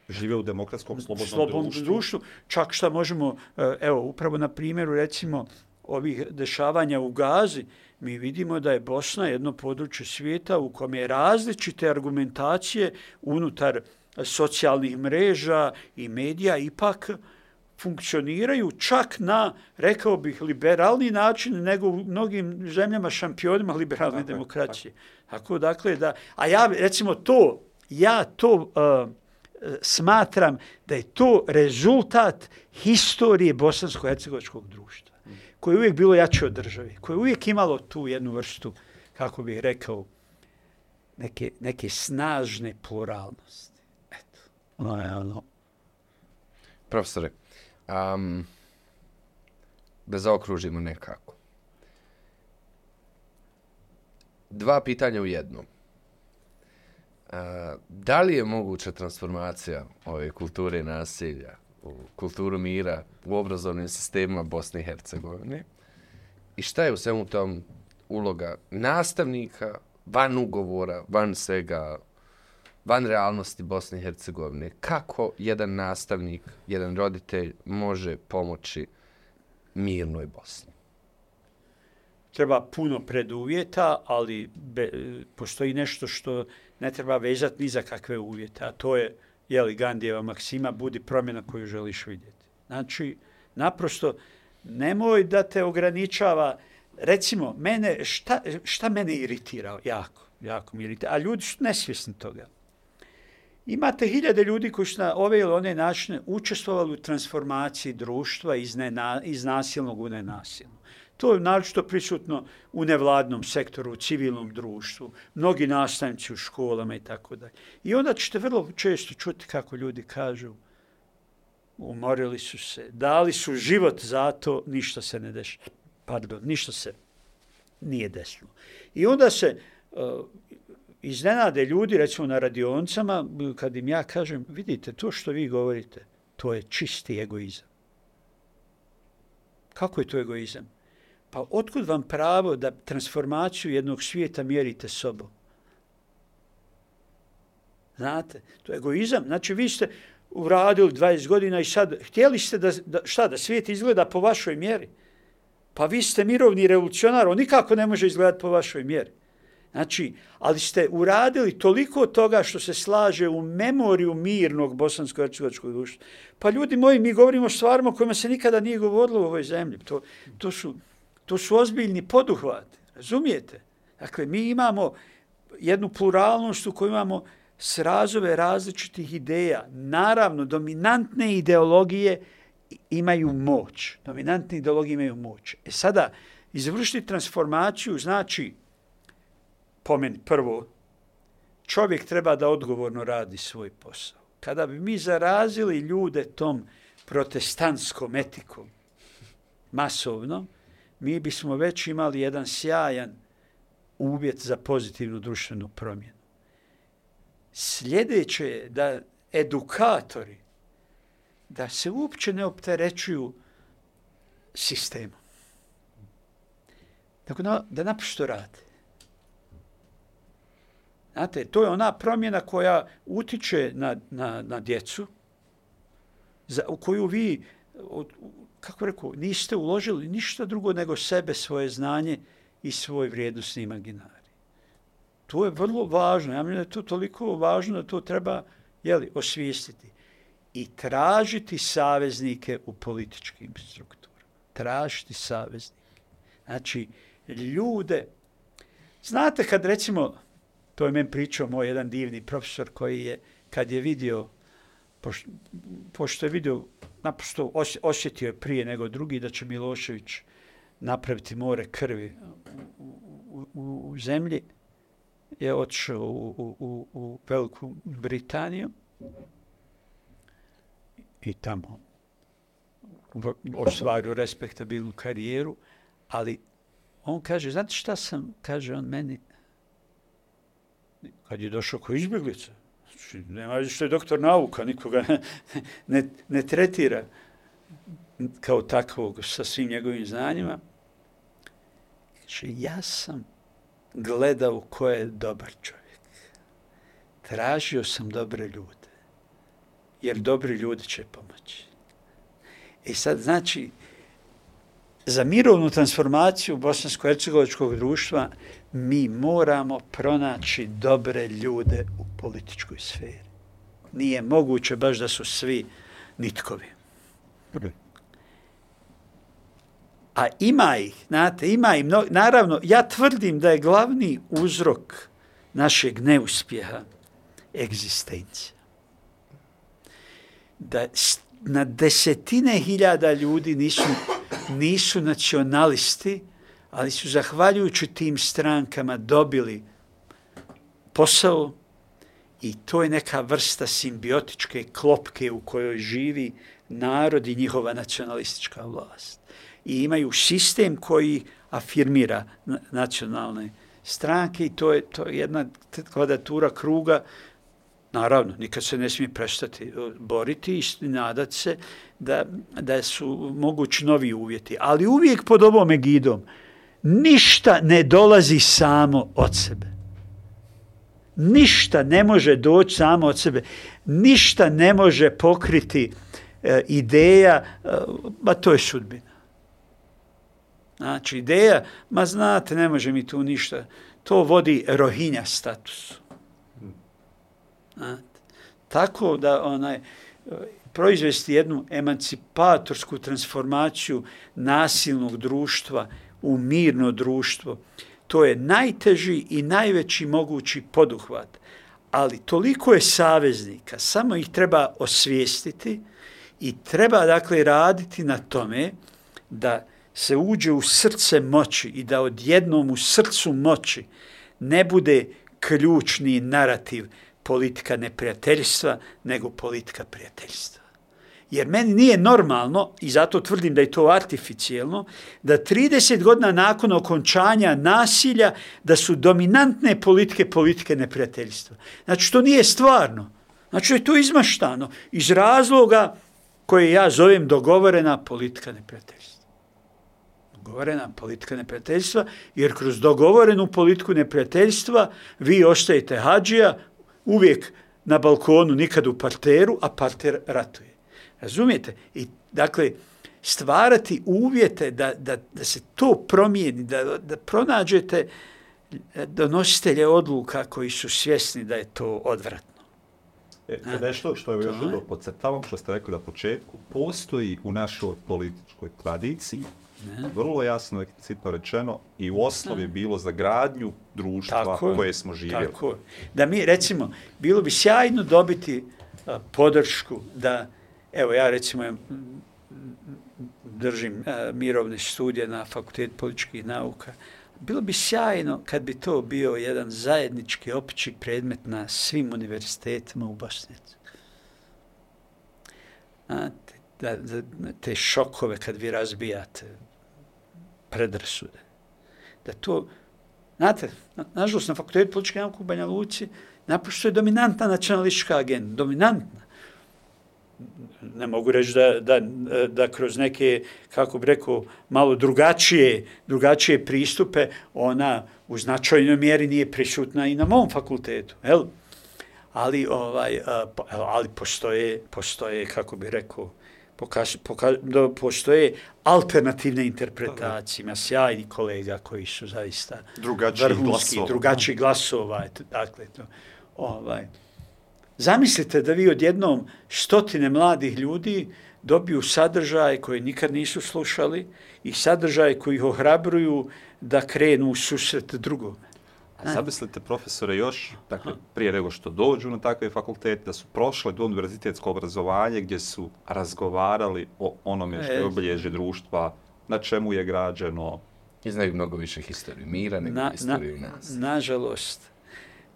Žive u demokratskom slobodnom, slobodnom društvu. društvu. Čak šta možemo, eh, evo, upravo na primjeru, recimo, ovih dešavanja u Gazi, mi vidimo da je Bosna jedno područje svijeta u kome je različite argumentacije unutar socijalnih mreža i medija ipak funkcioniraju čak na, rekao bih, liberalni način nego u mnogim zemljama šampionima liberalne dakle, demokracije. Tako dakle da, a ja recimo to, ja to uh, smatram da je to rezultat historije bosansko-hercegovačkog društva, koje je uvijek bilo jače od države, koje je uvijek imalo tu jednu vrstu, kako bih rekao, neke, neke snažne pluralnosti. Eto, ono je ono. Profesore, um, da zaokružimo nekako. Dva pitanja u jednom da li je moguća transformacija ove kulture nasilja u kulturu mira u obrazovnim sistemima Bosne i Hercegovine? I šta je u svemu tom uloga nastavnika van ugovora, van svega, van realnosti Bosne i Hercegovine? Kako jedan nastavnik, jedan roditelj može pomoći mirnoj Bosni? Treba puno preduvjeta, ali be, postoji nešto što ne treba vezati ni za kakve uvjete, a to je jeli, Gandijeva maksima, budi promjena koju želiš vidjeti. Znači, naprosto, nemoj da te ograničava, recimo, mene, šta, šta mene iritira jako, jako mi iritira, a ljudi su nesvjesni toga. Imate hiljade ljudi koji su na ove ili one načine učestvovali u transformaciji društva iz, nena, iz nasilnog u nenasilno. To je naročito prisutno u nevladnom sektoru, u civilnom društvu, mnogi nastavnici u školama i tako dalje. I onda ćete vrlo često čuti kako ljudi kažu umorili su se, dali su život za to, ništa se ne deš, Pardon, ništa se nije desilo. I onda se uh, iznenade ljudi, recimo na radioncama, kad im ja kažem, vidite, to što vi govorite, to je čisti egoizam. Kako je to egoizam? Pa otkud vam pravo da transformaciju jednog svijeta mjerite sobom? Znate, to je egoizam. Znači, vi ste uradili 20 godina i sad htjeli ste da, da, šta, da svijet izgleda po vašoj mjeri. Pa vi ste mirovni revolucionar, on nikako ne može izgledati po vašoj mjeri. Znači, ali ste uradili toliko toga što se slaže u memoriju mirnog bosansko-hercegovačkog društva. Pa ljudi moji, mi govorimo o stvarima kojima se nikada nije govorilo u ovoj zemlji. To, to su To su ozbiljni poduhvati, razumijete? Dakle, mi imamo jednu pluralnost u kojoj imamo srazove različitih ideja. Naravno, dominantne ideologije imaju moć. Dominantne ideologije imaju moć. E sada, izvršiti transformaciju znači, po meni, prvo, čovjek treba da odgovorno radi svoj posao. Kada bi mi zarazili ljude tom protestantskom etikom, masovno, mi bismo već imali jedan sjajan uvjet za pozitivnu društvenu promjenu. Sljedeće je da edukatori da se uopće ne opterećuju sistemom. Tako da, da naprosto rade. Znate, to je ona promjena koja utiče na, na, na djecu, za, u koju vi od, kako rekao, niste uložili ništa drugo nego sebe, svoje znanje i svoj vrijednostni imaginari. To je vrlo važno. Ja mislim da je to toliko važno da to treba jeli, osvijestiti. I tražiti saveznike u političkim strukturama. Tražiti saveznike. Znači, ljude... Znate kad recimo, to je men pričao moj jedan divni profesor koji je, kad je vidio, pošto, pošto je vidio naprosto osjetio je prije nego drugi da će Milošević napraviti more krvi u, u, u zemlji, je otišao u, u, u, u Veliku Britaniju i tamo ostvario respektabilnu karijeru, ali on kaže, znate šta sam, kaže on meni, kad je došao ko izbjeglica, Znači, nema što je doktor nauka, nikoga ne, ne, ne tretira kao takvog sa svim njegovim znanjima. Znači, ja sam gledao ko je dobar čovjek. Tražio sam dobre ljude. Jer dobri ljudi će pomoći. I sad, znači, za mirovnu transformaciju bosansko-hercegovačkog društva mi moramo pronaći dobre ljude u političkoj sferi. Nije moguće baš da su svi nitkovi. A ima ih, znate, ima ih. Mno, naravno, ja tvrdim da je glavni uzrok našeg neuspjeha egzistencija. Da na desetine hiljada ljudi nisu, nisu nacionalisti, ali su zahvaljujući tim strankama dobili posao i to je neka vrsta simbiotičke klopke u kojoj živi narod i njihova nacionalistička vlast. I imaju sistem koji afirmira nacionalne stranke i to je, to je jedna kvadratura kruga Naravno, nikad se ne smije prestati e, boriti i nadat se da, da su mogući novi uvjeti. Ali uvijek pod ovom egidom ništa ne dolazi samo od sebe. Ništa ne može doći samo od sebe. Ništa ne može pokriti e, ideja, e, ba to je sudbina. Znači, ideja, ma znate, ne može mi tu ništa. To vodi rohinja statusu. Tako da onaj e, proizvesti jednu emancipatorsku transformaciju nasilnog društva u mirno društvo, to je najteži i najveći mogući poduhvat. Ali toliko je saveznika, samo ih treba osvijestiti i treba dakle raditi na tome da se uđe u srce moći i da odjednom u srcu moći ne bude ključni narativ politika neprijateljstva, nego politika prijateljstva. Jer meni nije normalno, i zato tvrdim da je to artificijelno, da 30 godina nakon okončanja nasilja, da su dominantne politike politike neprijateljstva. Znači, to nije stvarno. Znači, je to izmaštano iz razloga koje ja zovem dogovorena politika neprijateljstva. Dogovorena politika neprijateljstva, jer kroz dogovorenu politiku neprijateljstva vi ostajete hađija, uvijek na balkonu, nikad u parteru, a parter ratuje. Razumijete? I, dakle, stvarati uvjete da, da, da se to promijeni, da, da pronađete donositelje odluka koji su svjesni da je to odvratno. E, nešto što je još dobro podcrtavam, što ste rekli na početku, postoji u našoj političkoj tradiciji Ne. Vrlo jasno, eksplicitno rečeno, i u osnovi je bilo za gradnju društva tako, koje smo živjeli. Tako. Da mi, recimo, bilo bi sjajno dobiti a, podršku da, evo ja recimo držim e, mirovne studije na Fakultet političkih nauka, bilo bi sjajno kad bi to bio jedan zajednički opći predmet na svim univerzitetima u Bosni. Znate, da, da, te šokove kad vi razbijate, predrasude. Da to, znate, na, nažalost, na fakultetu političke nauke u Banja Luci, naprosto je dominantna nacionalistička agenda, dominantna. Ne mogu reći da, da, da kroz neke, kako bi rekao, malo drugačije, drugačije pristupe, ona u značajnoj mjeri nije prisutna i na mom fakultetu. Jel? Ali, ovaj, ali postoje, postoje, kako bi rekao, pokaž, pokaž, da postoje alternativne interpretacije. Ima sjajni kolega koji su zaista drugačiji glasova. Drugačiji glasova. Dakle, to, ovaj. Zamislite da vi odjednom stotine mladih ljudi dobiju sadržaje koje nikad nisu slušali i sadržaje koji ih ohrabruju da krenu u susret drugome. A zamislite profesore još, dakle, prije nego što dođu na takve fakultete, da su prošle do univerzitetsko obrazovanje gdje su razgovarali o onome što je obilježe društva, na čemu je građeno. I znaju mnogo više historiju mira nego na, historiju na, nas. Nažalost,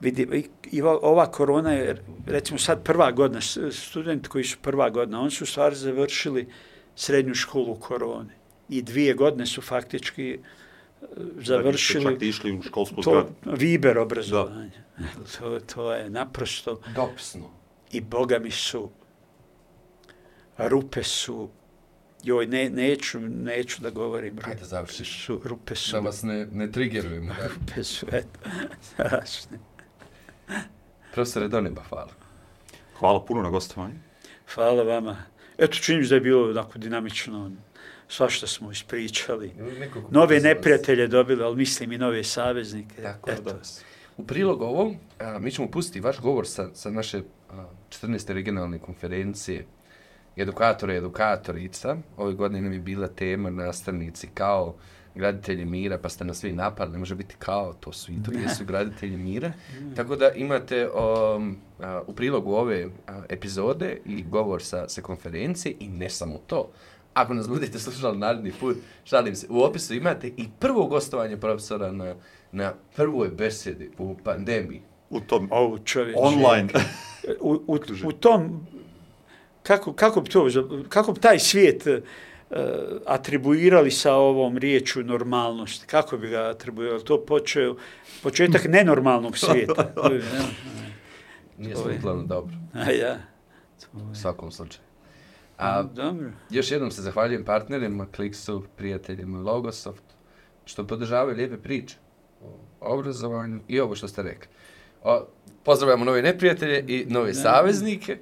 vidi, i ova korona je, recimo sad prva godina, studenti koji su prva godina, oni su stvari završili srednju školu korone. I dvije godine su faktički završili čak išli u školsku to Viber obrazovanje. To, to je naprosto dopisno. I boga mi su rupe su joj ne, neću, neću da govorim Ajde, završiš. Su, rupe su. Da vas ne, ne triggerujemo. rupe su, eto. Strašne. Profesore Doniba, hvala. Hvala puno na gostovanju. Hvala vama. Eto, činim da je bilo onako dinamično svašta smo ispričali. Nove neprijatelje dobili, ali mislim i nove saveznike. Tako, Eto. Da. U prilog ovom, a, mi ćemo pustiti vaš govor sa, sa naše a, 14. regionalne konferencije edukatora i edukatorica. Ove godine nam je bila tema nastavnici kao graditelji mira, pa ste nas svi napali, ne može biti kao, to su i to jesu graditelji mira. Tako da imate um, a, u prilogu ove a, epizode i govor sa, sa konferencije i ne samo to. Ako nas budete slušali naredni put, šalim se, u opisu imate i prvo gostovanje profesora na, na prvoj besedi u pandemiji. U tom Ovo čovječe. online. u, u, u tom, kako, kako, bi to, kako bi taj svijet uh, atribuirali sa ovom riječu normalnost? Kako bi ga atribuirali? To počeo, početak nenormalnog svijeta. Nije To je. dobro, A ja. u svakom slučaju. A, Dobro. Još jednom se zahvaljujem partnerima, Kliksu, prijateljima Logosoft, što podržavaju lijepe priče o obrazovanju i ovo što ste rekli. O, pozdravljamo nove neprijatelje i nove saveznike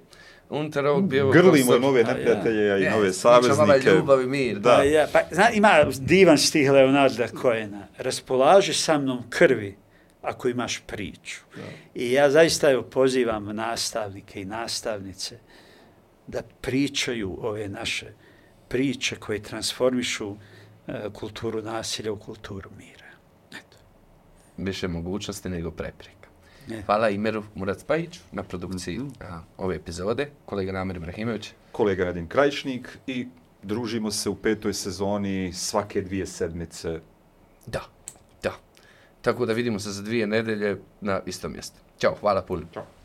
unutar ovog bijevog Grlimo i prostora. nove ja. neprijatelje a i Ne, nove pričamo vama saveznike. ljubav i mir. Da. A ja, pa, zna, ima divan stih Leonarda Koena. Raspolaži sa mnom krvi ako imaš priču. I ja zaista evo pozivam nastavnike i nastavnice da pričaju ove naše priče koje transformišu e, kulturu nasilja u kulturu mira. Eto. Više mogućnosti nego prepreka. Ne. Hvala Imeru Murat-Spajiću na produkciji a, ove epizode, kolega Namir Ibrahimović. Kolega Radim Krajišnik i družimo se u petoj sezoni svake dvije sedmice. Da, da. Tako da vidimo se za dvije nedelje na istom mjestu. Ćao, hvala puno. Ćao.